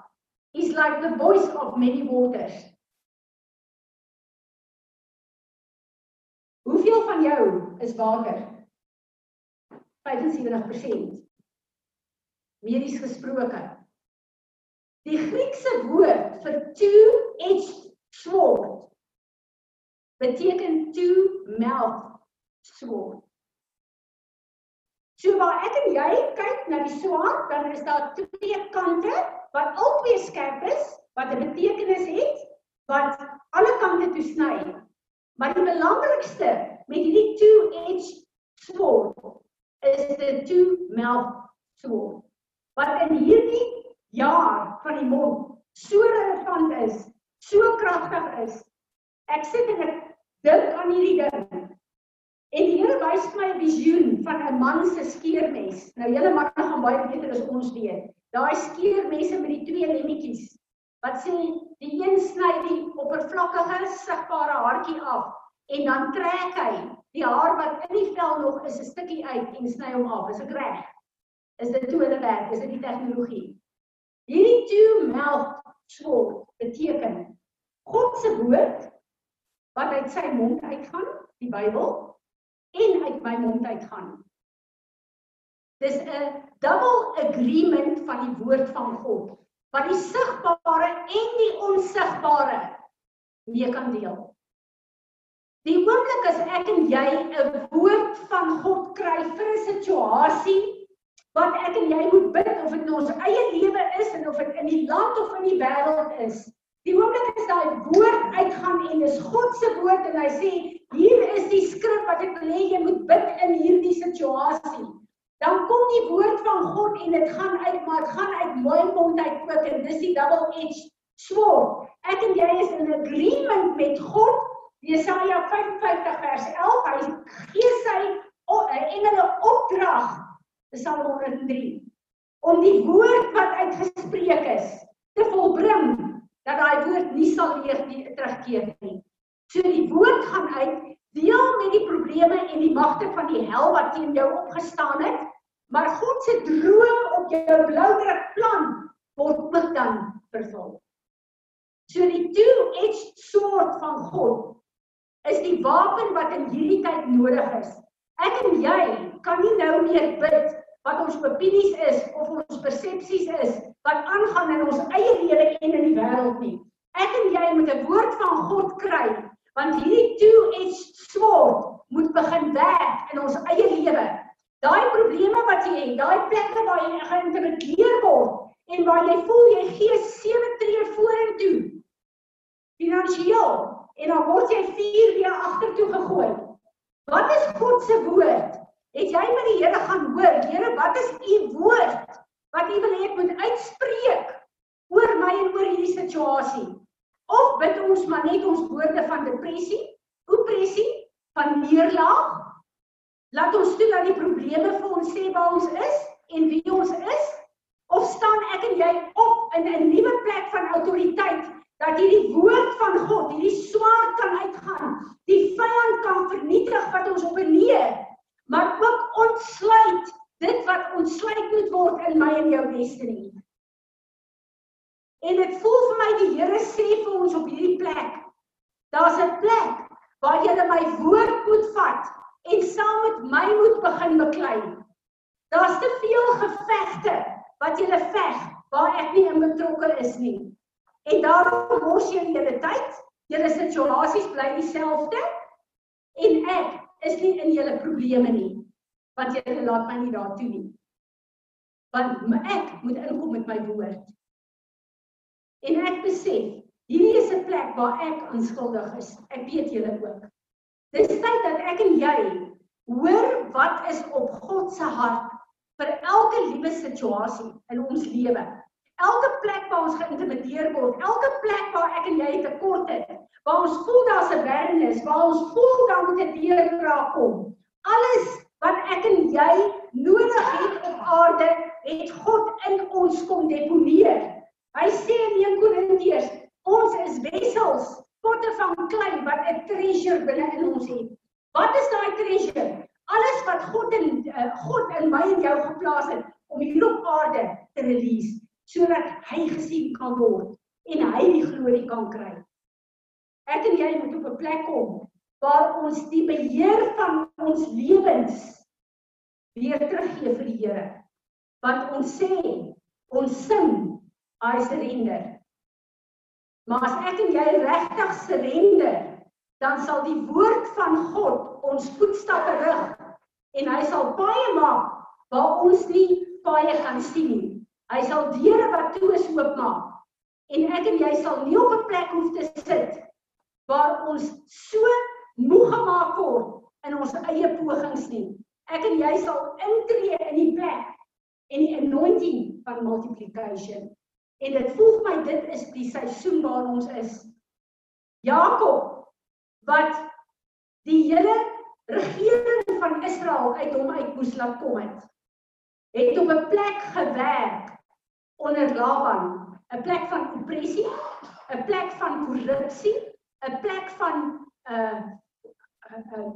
is like the voice of many waters. Hoeveel van jou is water? 75%. Medies gesproke. Die Griekse woord vir two-edged sword beteken two-mouth sword. So waar ek en jy kyk na die swaard, dan is daar twee kante wat albei skerp is, wat 'n betekenis het, wat alle kante toe sny. Maar die belangrikste met hierdie two-edged sword is die two-mouth sword. Wat in hierdie jaar van die mond so relevant is, so kragtig is. Ek sit en ek dink aan hierdie ding. En die Here wys my 'n visioen van 'n man se skeermes. Nou julle manne gaan baie beter as ons weet. Daai skeermesse met die twee lemmetjies wat sê die een sny die oppervlakkige sigbare haartjie af en dan trek hy die haar wat in die vel nog is 'n stukkie uit en sny hom af. Is ek reg? Is dit hoe hulle werk? Is dit die tegnologie? Hierdie two mouth sword beteken God se woord wat uit sy mond uitgaan, die Bybel, en uit my mond uitgaan. Dis 'n double agreement van die woord van God wat die sigbare en die onsigbare mee kan deel. Die oomblik as ek en jy 'n woord van God kry vir 'n situasie wat ek en jy moet bid of dit nou ons eie lewe is en of dit in die land of in die wêreld is. Die oomblik as daai woord uitgaan en dis God se woord en hy sê hier is die skrif wat ek wil hê jy moet bid in hierdie situasie dan kom die woord van God en dit gaan uit maar dit gaan uit my mond uit ook en dis die double edged sword. Ek en jy is in agreement met God. Jesaja 55 vers 11 hy gee sy engele opdrag. Psalm 103 om die woord wat uitgespreek is te volbring dat daai woord nie sal weer terugkeer nie. So die woord gaan uit deel met die probleme en die magte van die hel wat teen jou opgestaan het Maar God se droom op jou blou plan word ook dan vervul. So die two-edged sword van God is die wapen wat in hierdie tyd nodig is. Ek en jy kan nie nou meer bid wat ons opinies is of ons persepsies is wat aangaan in ons eie lewe en in die wêreld nie. Ek en jy moet 'n woord van God kry want hierdie two-edged sword moet begin werk in ons eie lewe. Daai probleme wat jy het, daai plekke waar jy geïntimideer word en waar jy voel jy gee sewe tree vorentoe. Finansiëel en dan word jy 4 weer agtertoe gegooi. Wat is God se woord? Het jy met die Here gaan hoor? Here, wat is u woord wat u wil hê ek moet uitspreek oor my en oor hierdie situasie? Of bid ons maar net ons woorde van depressie, opressie, van neerlaag, Laat ons toe dat die probleme vir ons sê waar ons is en wie ons is of staan ek en jy op in 'n nuwe plek van autoriteit dat hierdie woord van God, hierdie swaard kan uitgaan, die vyand kan vernietig wat ons opneer, maar ook ontsluit dit wat ontsluit moet word in my en jou destiny. En dit voel vir my die Here sê vir ons op hierdie plek, daar's 'n plek waar jy my woord moet vat en saam met my moet begin beklei. Daar's te veel gevegte wat jy veg waar ek nie in betrokke is nie. En daarom mors jy hele tyd. Julle situasies bly dieselfde en ek is nie in julle probleme nie want julle laat my nie daartoe nie. Want ek moet inkom met my woord. En ek besef, hierdie is 'n plek waar ek onskuldig is. Ek weet julle ook. Dis tyd dat ek en jy hoor wat is op God se hart vir elke liewe situasie in ons lewe. Elke plek waar ons geïntimideer word, elke plek waar ek en jy tekort het, waar ons voel daar's 'n bernis, waar ons voel daar moet 'n deurbraak kom. Alles wat ek en jy nodig het op aarde, het God in ons kom deponeer. Hy sê in 1 Korintiërs, ons is wessels potte van klei wat 'n treasure binne in ons het. Wat is daai treasure? Alles wat God in uh, God in my en jou geplaas het om hier op aarde te release sodat hy gesien kan word en hy die glorie kan kry. Ek en jy moet op 'n plek kom waar ons die beheer van ons lewens weer teruggee vir die Here. Want ons sê, ons sing, I surrender. Maar as ek en jy regtig surrender, dan sal die woord van God ons voetstappe rig en hy sal paaie maak waar ons nie paaie kan sien nie. Hy sal deure wat toe is oopmaak. En ek en jy sal nie op 'n plek hoef te sit waar ons so moeg gemaak word in ons eie pogings nie. Ek en jy sal intree in die plek en die anointing van multiplication. En dit voel vir my dit is die seisoen waarin ons is. Jakob wat die hele regering van Israel uit hom uit moes laat kom het. Het op 'n plek gewerk onder Laban, 'n plek van opressie, 'n plek van korrupsie, 'n plek van 'n uh, 'n uh, uh,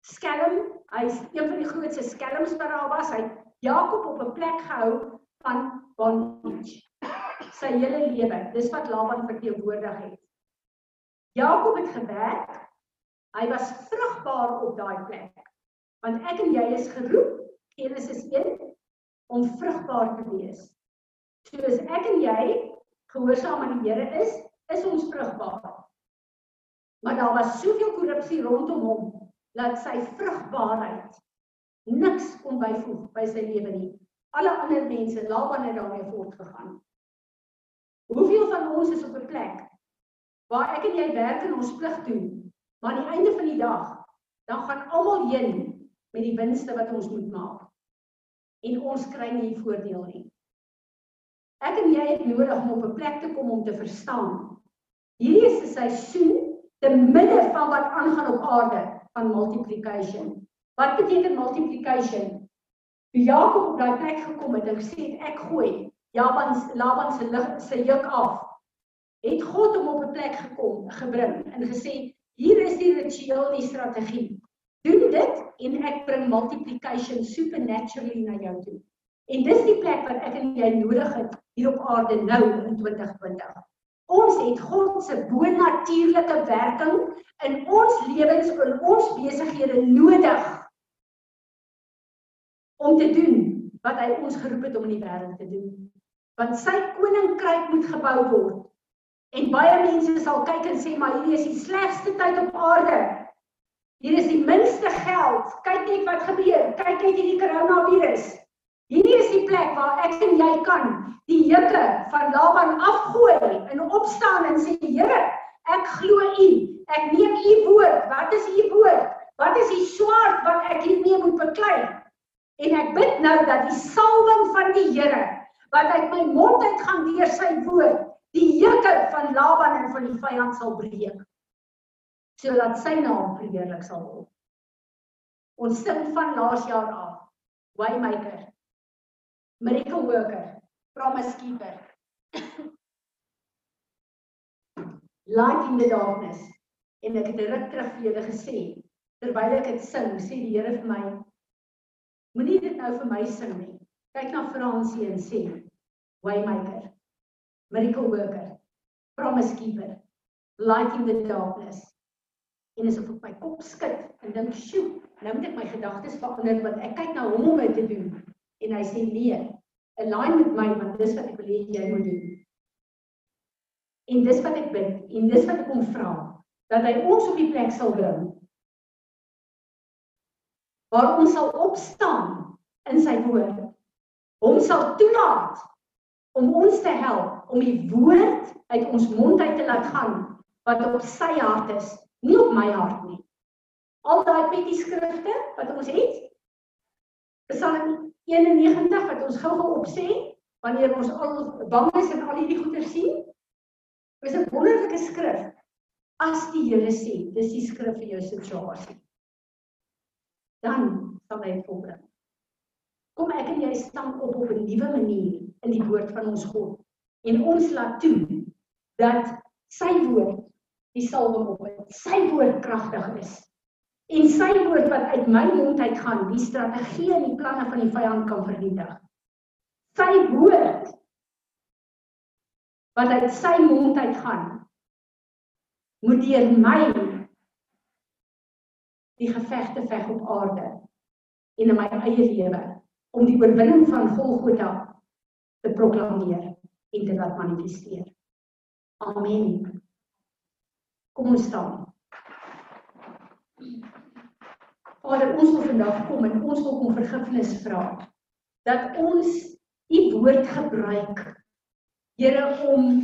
skelm. Hy's een van die grootste skelms wat daar was. Hy Jakob op 'n plek gehou van bondage sy hele lewe. Dis wat Laban verteenwoordig het. Jakob het gewerk. Hy was vrugbaar op daai plek. Want ek en jy is geroep, Genesis 1, om vrugbaar te wees. Soos ek en jy gehoorsaam aan die Here is, is ons vrugbaar. Maar daar was soveel korrupsie rondom hom dat sy vrugbaarheid niks kon byvoeg by sy lewe nie. Alle ander mense, Laban het daarmee voortgegaan. Van ons is op 'n plek waar ek en jy werk en ons plig doen, maar aan die einde van die dag dan gaan almal heen met die winste wat ons moet maak. En ons kry nie voordeel nie. Ek en jy het nodig om op 'n plek te kom om te verstaan. Hierdie is 'n seisoen te midde van wat aangaan op aarde van multiplication. Wat beteken multiplication? Toe Jakob op daai plek gekom het en gesê het ek gooi Laban Laban se lig se juk af. Het God hom op 'n plek gekom, gebring en gesê, hier is die ritueel, die strategie. doen dit en ek bring multiplication supernaturally na jou toe. En dis die plek wat ek en jy nodig het hier op aarde nou in 2020. Ons het God se bonatuurlike werking in ons lewens en ons besighede nodig om te doen wat hy ons geroep het om in die wêreld te doen. Want sy koninkryk moet gebou word. En baie mense sal kyk en sê maar hierdie is die slegste tyd op aarde. Hier is die minste geld. Kyk net wat gebeur. Kyk net hierdie koronavirus. Hierdie is die plek waar ek en jy kan die juke van Laban afgooi en opstaan en sê Here, ek glo U. Ek neem U woord. Wat is U woord? Wat is die swaard wat ek hiermee moet beklei? En ek bid nou dat die salwing van die Here wat uit my mond uit gaan deur sy woord, die juke van Laban en van die vyand sal breek. Sodat sy naam verheerlik sal word. Ons sing van laas jaar af. Waymaker. Miracle worker, promise keeper. Light in the darkness. En ek het ruk terug vir julle gesê, terwyl ek dit sing, sê die Here vir my, Moenie dit nou vir my sing nie. Kyk na Fransie en sê, Waymaker, Miracle worker, Promise keeper, Light in the darkness. En as ek op my kop skud en dink, "Sjoe, nou moet ek my gedagtes verander want ek kyk na hom om dit te doen." En hy sê, "Nee, align met my want dis wat ek wil hê jy moet doen." En dis wat ek bid en dis wat ek hom vra dat hy ons op die plek sal bring waar ons sal opstaan in sy woord. Hom sal toelaat om ons te help om die woord uit ons mond uit te laat gaan wat op sy hart is, nie op my hart nie. Al daai petty skrifte wat ons het, Psalm 91 wat ons gou-gou opsê wanneer ons al bang is en al hierdie goeie sien, is 'n wonderlike skrif. As die Here sê, dis die skrif vir jou situasie dan sal hy volbring. Kom ek en jy staan op op 'n nuwe manier in die woord van ons God en ons laat toe dat sy woord die salwing op het, sy woord kragtig is. En sy woord wat uit my mond uit gaan, die strategie en die planne van die vyand kan vernietig. Sy woord wat uit sy mond uit gaan, moet deur my die gevegte veg op aarde en in my eie lewe om die oorwinning van Golgotha te proklameer en te laat manifesteer. Amen. Kom ons staan. Vader, ons wil vandag kom en ons wil om vergifnis vra dat ons u woord gebruik Here om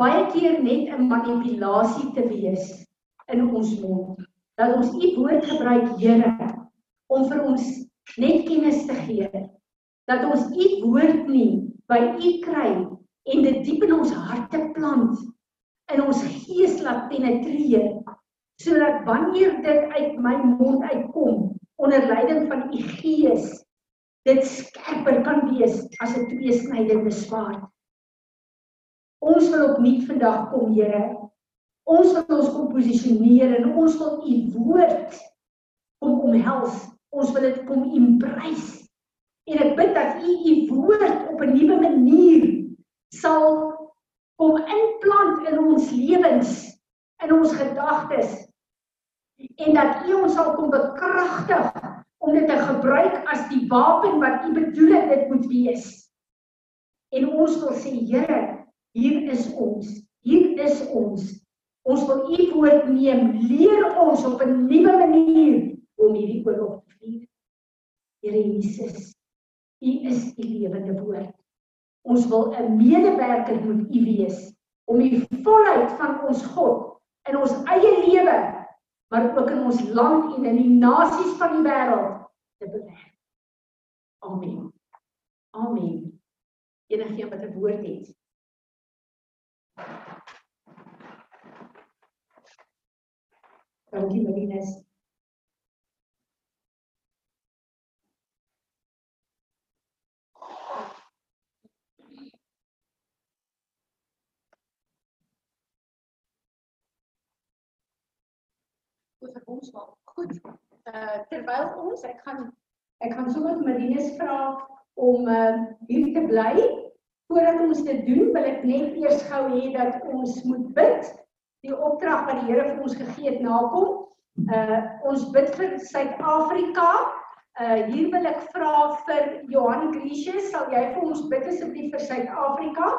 baie keer net 'n manipulasie te wees in ons mond. Dat ons u woord gebruik, Here, om vir ons net kennis te gee. Dat ons u woord nie by u kry en dit diep in ons harte plant, in ons gees laat penetreer, sodat wanneer dit uit my mond uitkom onder leiding van u gees, dit skerper kan wees as 'n tweesnydende swaard. Ons wil opnuut vandag kom, Here, Ons wil ons kom posisioneer en ons wil u woord kom omhels. Ons wil dit kom embrace. En ek bid dat u u woord op 'n nuwe manier sal kom inplant in ons lewens, in ons gedagtes. En dat u ons sal kom bekragtig om dit te gebruik as die wapen wat u bedoel het dit moet wees. En ons wil sê Here, hier is ons. Hier is ons. Ons wil u woord neem, leer ons op 'n nuwe manier om hierdie oorlog te vier. Here Jesus, u is die lewende woord. Ons wil 'n medewerker met u wees om die volheid van ons God in ons eie lewe, maar ook in ons land en in die nasies van die wêreld te bewerk. Amen. Amen. Enige wat 'n woord het. Dankie Marines. Oor verbondsmaal. Goed. Uh terwyl ons ek gaan ek gaan sommer Marinus vra om uh hier te bly. Voordat ons dit doen, wil ek net eers gou hê dat ons moet bid. Die opdrag wat die Here vir ons gegee het nakom. Uh ons bid vir Suid-Afrika. Uh hier wil ek vra vir Johan Gracious, sal jy vir ons bid asseblief vir Suid-Afrika?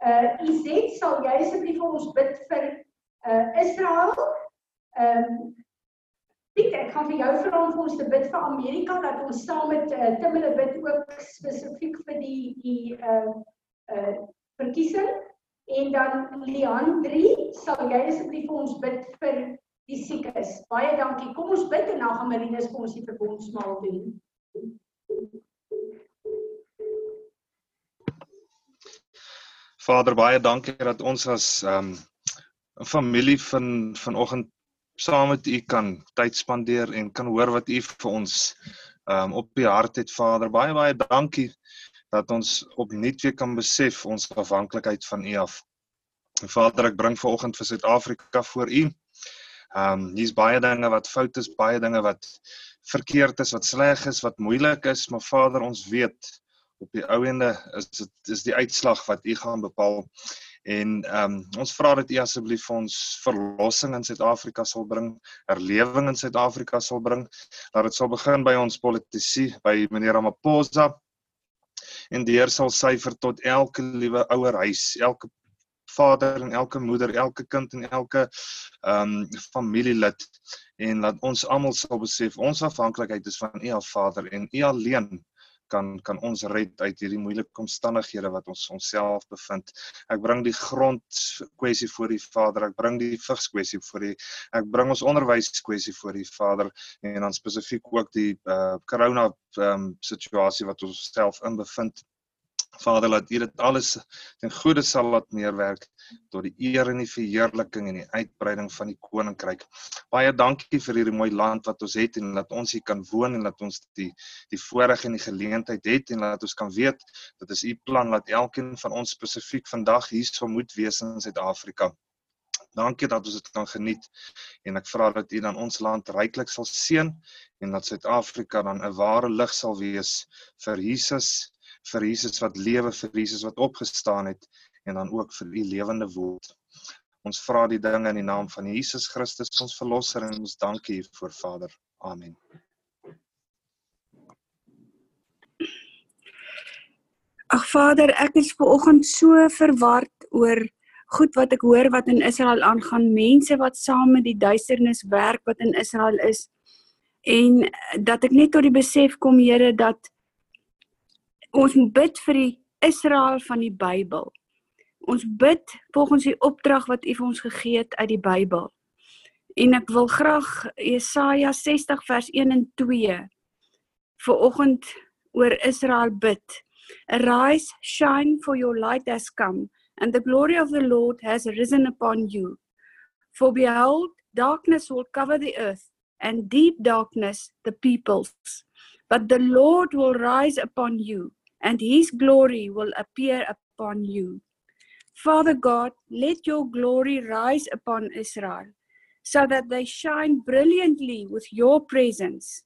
Uh Izet, sal jy asseblief vir ons bid vir uh Israel? Ehm um, Piet, ek gaan vir jou vra om vir ons te bid vir Amerika dat ons saam met uh, Timele bid ook spesifiek vir die die uh uh verkiesing en dan Lian 3 sal jy asseblief vir ons bid vir die siekes. Baie dankie. Kom ons bid en dan gaan Marinus vir ons die verbondsmaal doen. Vader, baie dankie dat ons as ehm um, familie van vanoggend saam met u kan tyd spandeer en kan hoor wat u vir ons um, op die hart het, Vader. Baie baie dankie dat ons opnuut weer kan besef ons afhanklikheid van u af. Vader, ek bring vanoggend vir Suid-Afrika voor u. Ehm um, hier's baie dinge wat fout is, baie dinge wat verkeerd is, wat sleg is, wat moeilik is, maar Vader, ons weet op die ou ende is dit is die uitslag wat u gaan bepaal. En ehm um, ons vra dat u asseblief vir ons verlossing in Suid-Afrika sal bring, herlewing in Suid-Afrika sal bring. Dat dit sal begin by ons politici, by meneer Ramaphosa. En die Heer sal syfer tot elke liewe ouer huis, elke vader en elke moeder, elke kind en elke ehm um, familielid en dat ons almal sal besef ons afhanklikheid is van U Vader en U alleen kan kan ons red uit hierdie moeilike omstandighede wat ons onsself bevind. Ek bring die grond kwessie voor die Vader. Ek bring die vigs kwessie voor die ek bring ons onderwys kwessie voor die Vader en dan spesifiek ook die uh corona um, situasie wat ons self in bevind. Vader, laat U dit alles ten goeie sal laat meewerk tot die eer en die verheerliking en die uitbreiding van die koninkryk. Baie dankie vir hierdie mooi land wat ons het en dat ons hier kan woon en dat ons die die voorreg en die geleentheid het en dat ons kan weet dat is U plan dat elkeen van ons spesifiek vandag hier sou moet wees in Suid-Afrika. Dankie dat ons dit kan geniet en ek vra dat U dan ons land ryklik sal seën en dat Suid-Afrika dan 'n ware lig sal wees vir Jesus vir Jesus wat lewe, vir Jesus wat opgestaan het en dan ook vir die lewende woord. Ons vra die dinge in die naam van Jesus Christus ons verlosser en ons dankie hiervoor Vader. Amen. Ag Vader, ek is ver oggend so verward oor goed wat ek hoor wat in Israel aangaan, mense wat saam met die duisternis werk wat in Israel is en dat ek net tot die besef kom Here dat ons moet bid vir die Israel van die Bybel. Ons bid volgens die opdrag wat U vir ons gegee het uit die Bybel. En ek wil graag Jesaja 60 vers 1 en 2 vir oggend oor Israel bid. Arise, shine for your light has come and the glory of the Lord has risen upon you. For behold, darkness will cover the earth and deep darkness the peoples. But the Lord will rise upon you and his glory will appear upon you. Father God, let your glory rise upon Israel, so that they shine brilliantly with your presence.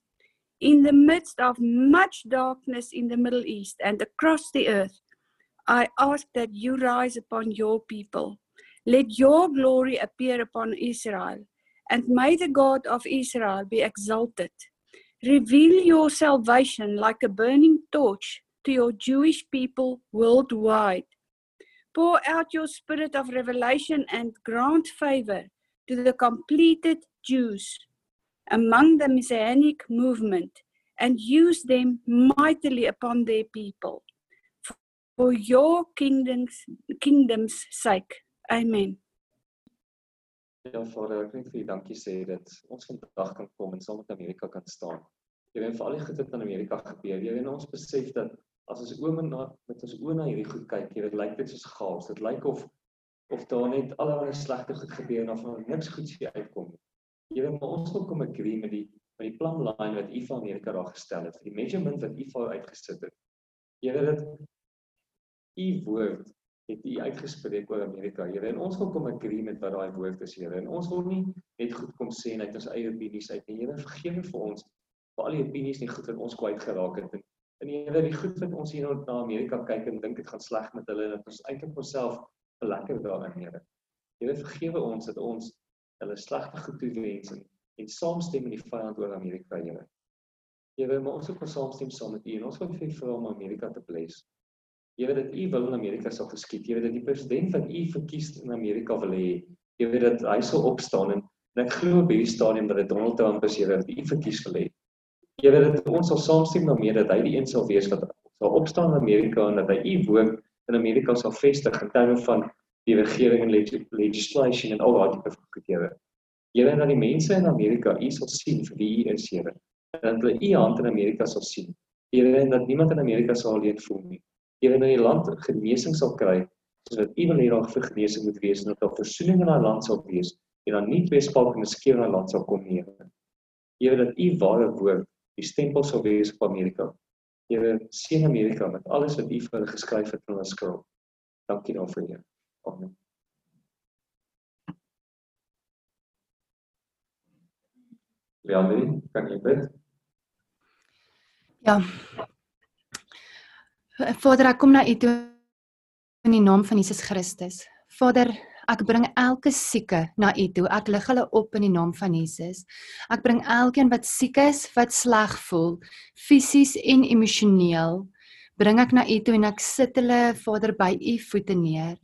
In the midst of much darkness in the Middle East and across the earth, I ask that you rise upon your people. Let your glory appear upon Israel, and may the God of Israel be exalted. Reveal your salvation like a burning torch to your Jewish people worldwide. Pour out your spirit of revelation and grant favor to the completed Jews among the Messianic movement and use them mightily upon their people for your kingdom's, kingdom's sake. Amen. Ja Vader, ek wil vir U dankie sê dat ons vandag kan kom en saam met Amerika kan staan. Here, en vir al die goed wat in Amerika gebeur, Here, en ons besef dat as ons oë na met ons oë na hierdie goed kyk, jy weet, lyk dit soos chaos. Dit lyk of of daar net allerlei slegte goed gebeur en of niks goeds hier uitkom nie. Jy weet, maar ons wil kom agree met die met die plan line wat van Amerika daar gestel het, vir die measurement wat vir uitgesit het. Jy weet dit U woord het U uitgespreek oor Amerika, Here. En ons wil kom agree met wat daai woord is, Here. En ons wil nie net goed kom sê net ons eie opinies uit nie. Here, vergewe vir ons vir al die opinies nie goed wat ons kwyt geraak het. En, en Here, die goed wat ons hier na Amerika kyk en dink dit gaan sleg met hulle en dat ons eintlik onsself lekker daarin, Here. Here, vergewe ons dat ons hulle slegte goed toewens en en saamstem met die vyand oor Amerika, Here. Here, maar ons wil saamstem saam met U en ons wil vir vir om Amerika te bless. Here dat U wil in Amerika sal geskied. Here dat die president wat U verkies in Amerika wil hê, Here dat hy sal opstaan en, en ek glo op hierdie stadium dat dit Donald Trump is, Here dat U verkies wil hê. Here dat ons sal saamstem daarmee dat hy die een sal wees wat sal opstaan in Amerika en dat hy U woord in Amerika sal vestig in terme van die regering en legislation en al daai tipe van goed, Here. Here dat die mense in Amerika U sal sien vir wie U is, Here. En dat hulle U hand in Amerika sal sien. Here en dat niemand in Amerika sal alleen voel nie. Here dat die land genesing sal kry sodat U wil hê daar vir genesing moet wees en dat daar versoening in daai land sal wees en dan nie twee spalke en skeur in daai land sal kom nie. Here dat U ware woord die stempel sal wees op Amerika. Here seën Amerika met alles wat U vir hulle geskryf het in hulle skrif. Dankie daarvoor, Here. Amen. Leandri, kan jy bid? Ja. Vader, ek kom na U toe in die naam van Jesus Christus. Vader, ek bring elke sieke na U toe. Ek lig hulle op in die naam van Jesus. Ek bring elkeen wat siek is, wat sleg voel, fisies en emosioneel, bring ek na U toe en ek sit hulle Vader by U voete neer.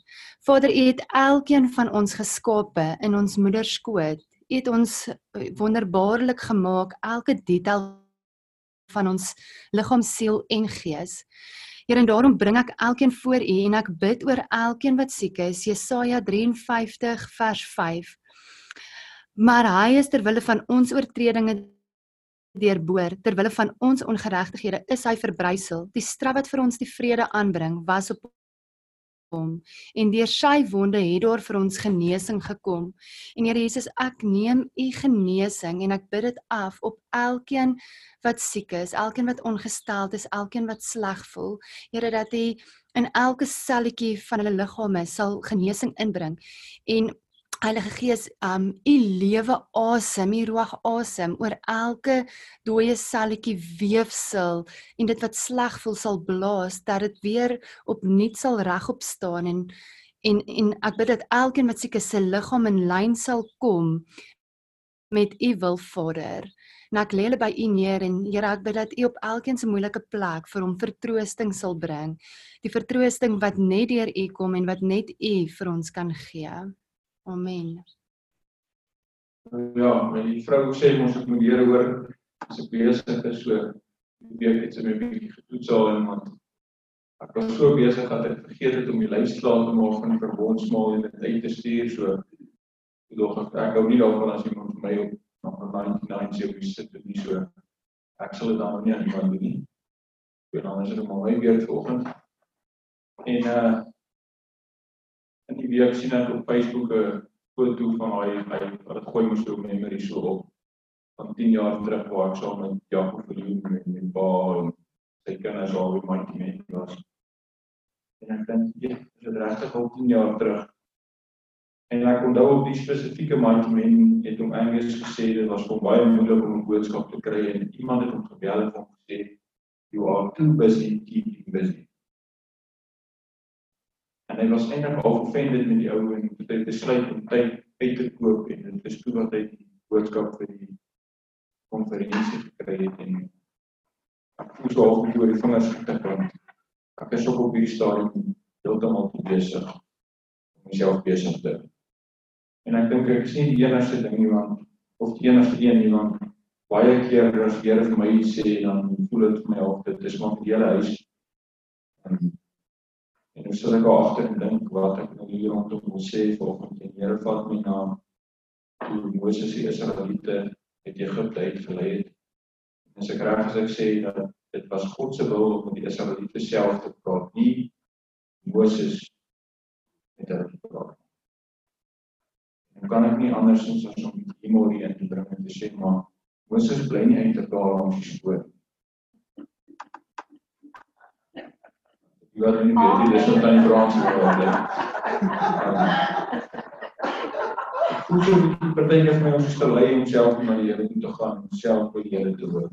Vader, U het elkeen van ons geskape in ons moeder skoot. U het ons wonderbaarlik gemaak, elke detail van ons liggaam, siel en gees. Here en daarom bring ek elkeen voor U en ek bid oor elkeen wat siek is. Jesaja 53 vers 5. Maar hy is ter wille van ons oortredinge deurboor, ter wille van ons ongeregtighede is hy verbrysel. Die straf wat vir ons die vrede aanbring, was op hom en deur sy wonde het daar vir ons genesing gekom. En Here Jesus, ek neem u genesing en ek bid dit af op elkeen wat siek is, elkeen wat ongesteld is, elkeen wat sleg voel. Here dat u in elke selletjie van hulle liggame sal genesing inbring. En Heilige Gees, um u lewe asem, u ruag asem oor elke dooie selletjie weefsel en dit wat sleg voel sal blaas dat dit weer opnuut sal regop staan en en en ek bid dat elkeen wat siek is se liggaam in lyn sal kom met u wil Vader. En ek lê hulle by u neer en Here ek bid dat u op elkeen se moeilike plek vir hom vertroosting sal bring. Die vertroosting wat net deur u kom en wat net u vir ons kan gee. Amen. Ja, my vrou sê ons het moet Here hoor as ek besig is so week het sy my bietjie getoets al en want ek was so besig dat ek vergeet het om die lys klaar te maak van die verbondsmaal en dit uit te stuur so ek dog ek hou nie daarvan as iemand vir my op nog 99 sê wie sit dit nie so ek sal dit dan nie aan iemand doen nie. En dan is dit maar my weer vanoggend. En uh in week sien ek op Facebook 'n foto van hy hy wat dit gooi mos op memory so op van 10 jaar terug waar ek saam met Jakob verloor met my pa en sy kinders al met my kind was. En ek dink ja, is dit regtig al 10 jaar terug. En ek onthou op die spesifieke mandement het hom Angus gesê dit was vir baie moeilik om 'n boodskap te kry en iemand het hom gebel en hom gesê you are too busy keeping busy en hy was eintlik al offended met die ou en het hy besluit om tyd uit te koop en dit is toe wat hy die boodskap vir die konferensie gekry het en ek voel so half oor die vingers getik want ek is ook op hierdie stadium heeltemal te besig om myself besig te en ek dink ek is nie die enigste ding nie want of die enigste een nie want baie keer as Here vir my sê dan voel dit vir my of dit is maar die hele huis En nou sal ek agter dink wat ek nou hier rondom wil sê volgens die Here vat my na hoe Moses die Israeliete uit Egipte uitgelei het. En as ek reg as ek sê dat dit was God se wil om die Israeliete self te praat, nie Moses met hulle te praat. En kan ek nie andersins as om die hier in te bring en te sê maar Moses bly nie eintlik daar om te spoor nie. Ja, nie weet nie, dis wat aan die branche wil bly. Ek voel so 'n bietjie partykeer vir my om te lei om self na die Here toe te gaan, self by die Here te hoor.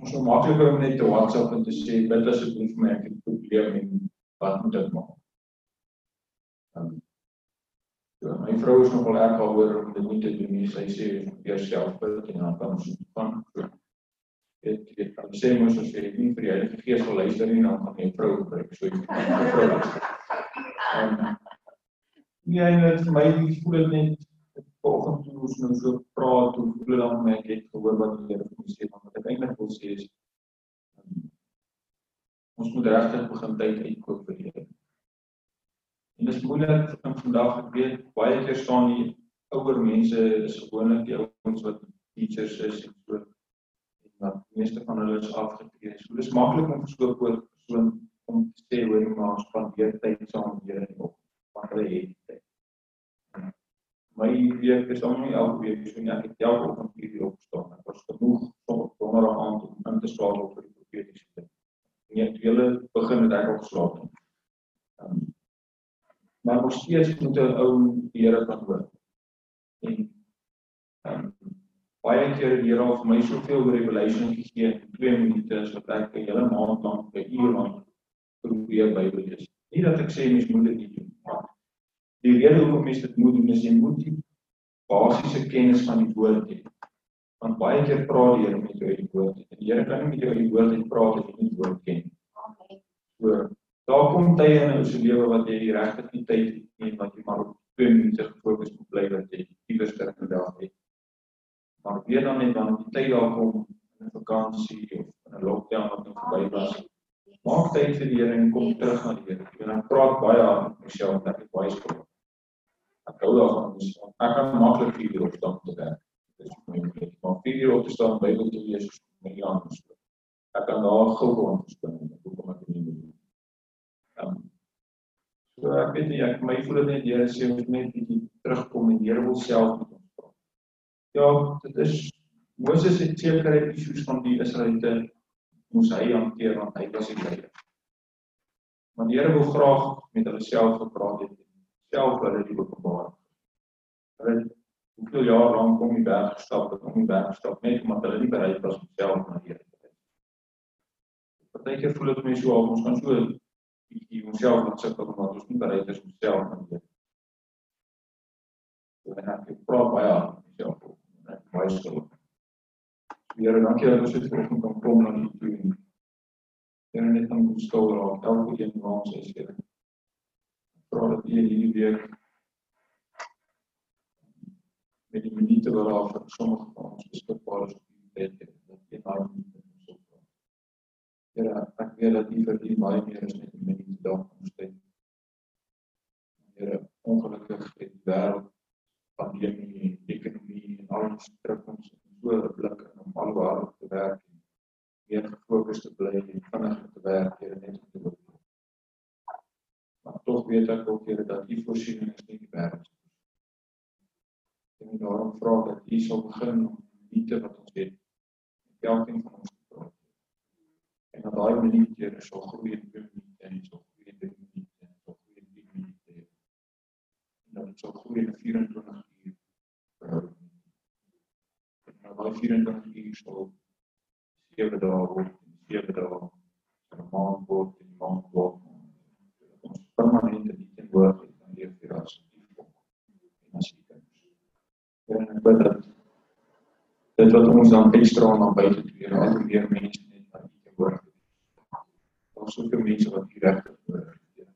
Ons so makliker om net te WhatsApp en te sê, bid asseblief vir my, ek het 'n probleem en wat moet ek maak? Um, Ja, my vrou is nogal erg daaroor om dit nie te doen nie. Sy sê moet eers self bid en dan kan ons gaan. So, Dit dit kan sê mos as jy nie vir die Heilige Gees wil luister nie, dan gaan jy vrou gebruik. So jy kan vrou luister. Um, ja, en dit vir my ek voel dit net vanoggend toe ons nou so praat, hoe voel dit dan my ek het gehoor wat die Here vir my sê, want wat ek eintlik wil sê is um, ons moet regtig begin tyd uitkoop vir die Here. En dis moeilik in vandag ek weet baie keer staan die ouer mense is gewoonlik die ouens wat teachers is en so wat meeste van hulle is afgetree. So dis maklik om so 'n persoon om te sê hoor jy maar spandeer tyd saam met Here en op want hulle het tyd. My week is al nie elke week so nie. Ek het elke oggend hier opstaan. Ek was genoeg om donderdag aand om in te slaap vir die profetiese ding. Het hele begin het ek opgeslaap. Um, maar nog steeds moet 'n ou die Here kan hoor. En ehm um, baie keer het die Here al vir my soveel revelation gegee in 2 minute wat ek 'n hele maand lank by uur lank probeer Bybel lees. Nie dat ek sê mens moet dit nie doen, maar die rede hoekom mens dit moet doen is jy moet die basiese kennis van die woord hê. Want baie keer praat die Here met jou uit die woord en die Here kan nie met jou uit die woord uit praat as jy nie die woord ken nie. So Daar kom tye in ons lewe wat jy regtig nie tyd het nie, wat jy maar op twee minute gefokus moet bly dat jy iewers ter in die dag het. Maar weer dan net dan die tyd daar kom in 'n vakansie of in 'n lockdown wat nou verby was. Maak tyd vir die Here en kom terug na die Here. En dan praat baie aan myself dat ek baie skuld. Ek hou daarvan, dus ek kan maklik vir die opstaan te werk. Dis my moeilik. Maar vir die op te staan Bybel te lees is my anders. Ek kan daar gou gewoon spring. Hoekom ek nie moet Um, so ek weet nie ek my voel dit net die Here sê ons net bietjie terugkom en die Here wil self met. Ja, dit is Moses het sekere issues van die Israeliete moes hy hanteer want hy was die leier. Maar die Here wil graag met hulle self gepraat het en self hulle die openbaar. Hulle hoeveel jaar lank om die berg gestap het om die berg gestap net omdat hulle nie bereid was om self na die Here te kyk. Partykeer voel dit my so of ons kan so bietjie onsself wat sukkel omdat ons nie bereid is om self te doen. So en ek praat baie aan myself op en baie skuld. Here, dankie dat ons dit vanoggend kan kom na U toe. Here, net om ons skuld raak elke een van ons is Here. Vra dat U hierdie week met die minute wat daar vir sommige van ons beskikbaar is die bed, dat jy daar nie Here, ek weet dat U vir U baie meer is net 'n minuut dag om te Here, ongelukkig het die wêreld pandemie, ekonomie en al die drukkings so 'n blik in om alwaar te werk en meer gefokus te bly en vinniger te werk hier net te doen. Maar tog weet ek ook Here dat U voorsiening is nie die wêreld. Wil daarom vra dat U sal begin om die te wat ons het. Elkeen van ons en dat daai minuut hier is so groei in minute en so groei in minute en so groei 10 minute en dan so groei in 24 uur en dan daai 24 uur so 7 dae word 7 dae en 'n maand word en 'n maand word ons permanente dit in woord en leef vir ons en as jy kan en ek bid dat dit wat ons dan ekstra na buite toe en al meer mense net aan die woord daar's soveel mense wat hier regtig het.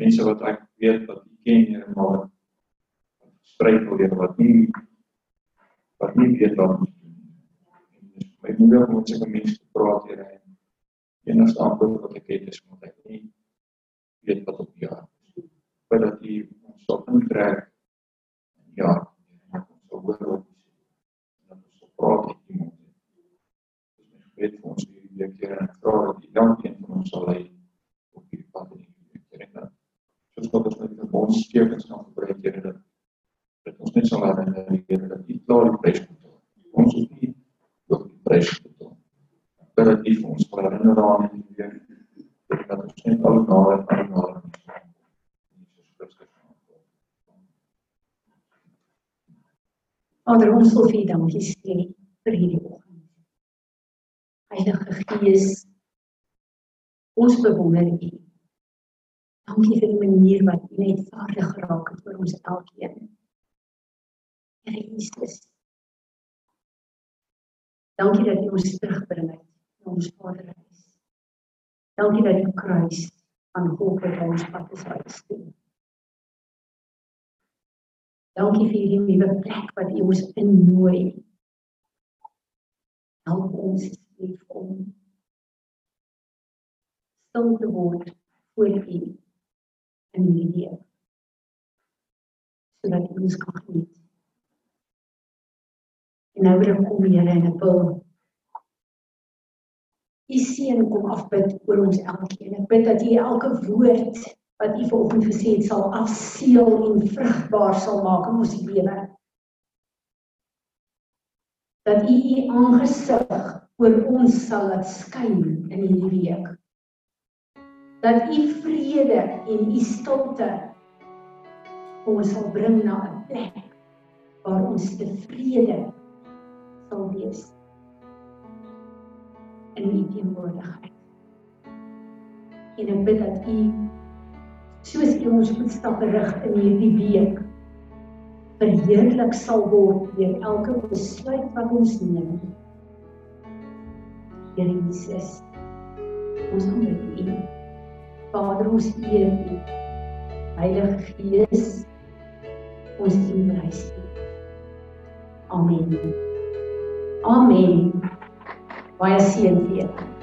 Mense wat ek weet wat ek ken hier maar wat wil hê wat nie wat nie weet wat om te doen. My moeder moet seker mense praat hier en enigste antwoord wat ek het is omdat ek nie weet wat op is. Maar dat jy ons sal intrek ja, en ons sal hoor wat jy sê. En dan ons sal praat met iemand. Dis my gebed vir ons hierdie week en vra dat die elkeen van ons sal lei op hierdie pad in die week. Soos wat ons met die verbondstekens gaan gebruik hier dat dat ons net sal herinner Here dat U klaar die prys betaal. Ons hoef nie ook die prys betaal. Maar dat U vir ons sal herinner aan die week net alles nader aan nader. Jesus Christus. Vader, ons wil vir U dankie sê vir hierdie oggend. Heilige Gees, ons bewonder U. Dankie vir die manier wat U net vaardig geraak het vir ons elkeen. Here Jesus. Dankie dat U ons terugbring het na ons Vaderhuis. Dankie dat U kruis aan Golgotha ons pad is uitgestuur. Dankie vir hierdie nuwe plek wat U ons innooi. Help ons asseblief om stil te word voor U in hierdie week. Sodat U ons kan geniet. En nou ek kom Here en ek wil U seën kom afbid oor ons elkeen. Ek bid dat U elke woord wat U vanoggend gesê het sal afseël en vrugbaar sal maak in ons lewe. Dat U U aangesig oor ons sal laat skyn in hierdie week. Dat U vrede en U stilte ons sal bring na 'n plek waar ons tevrede sal wees in U teenwoordigheid. En ek bid dat U soos U ons voetstappe rig in hierdie week verheerlik sal word deur elke besluit wat ons neem. Here Jesus, ons aanbid U. Vader, ons eer U. Heilige Gees, ons prys U. Amen. Amen. Baie seën vir julle.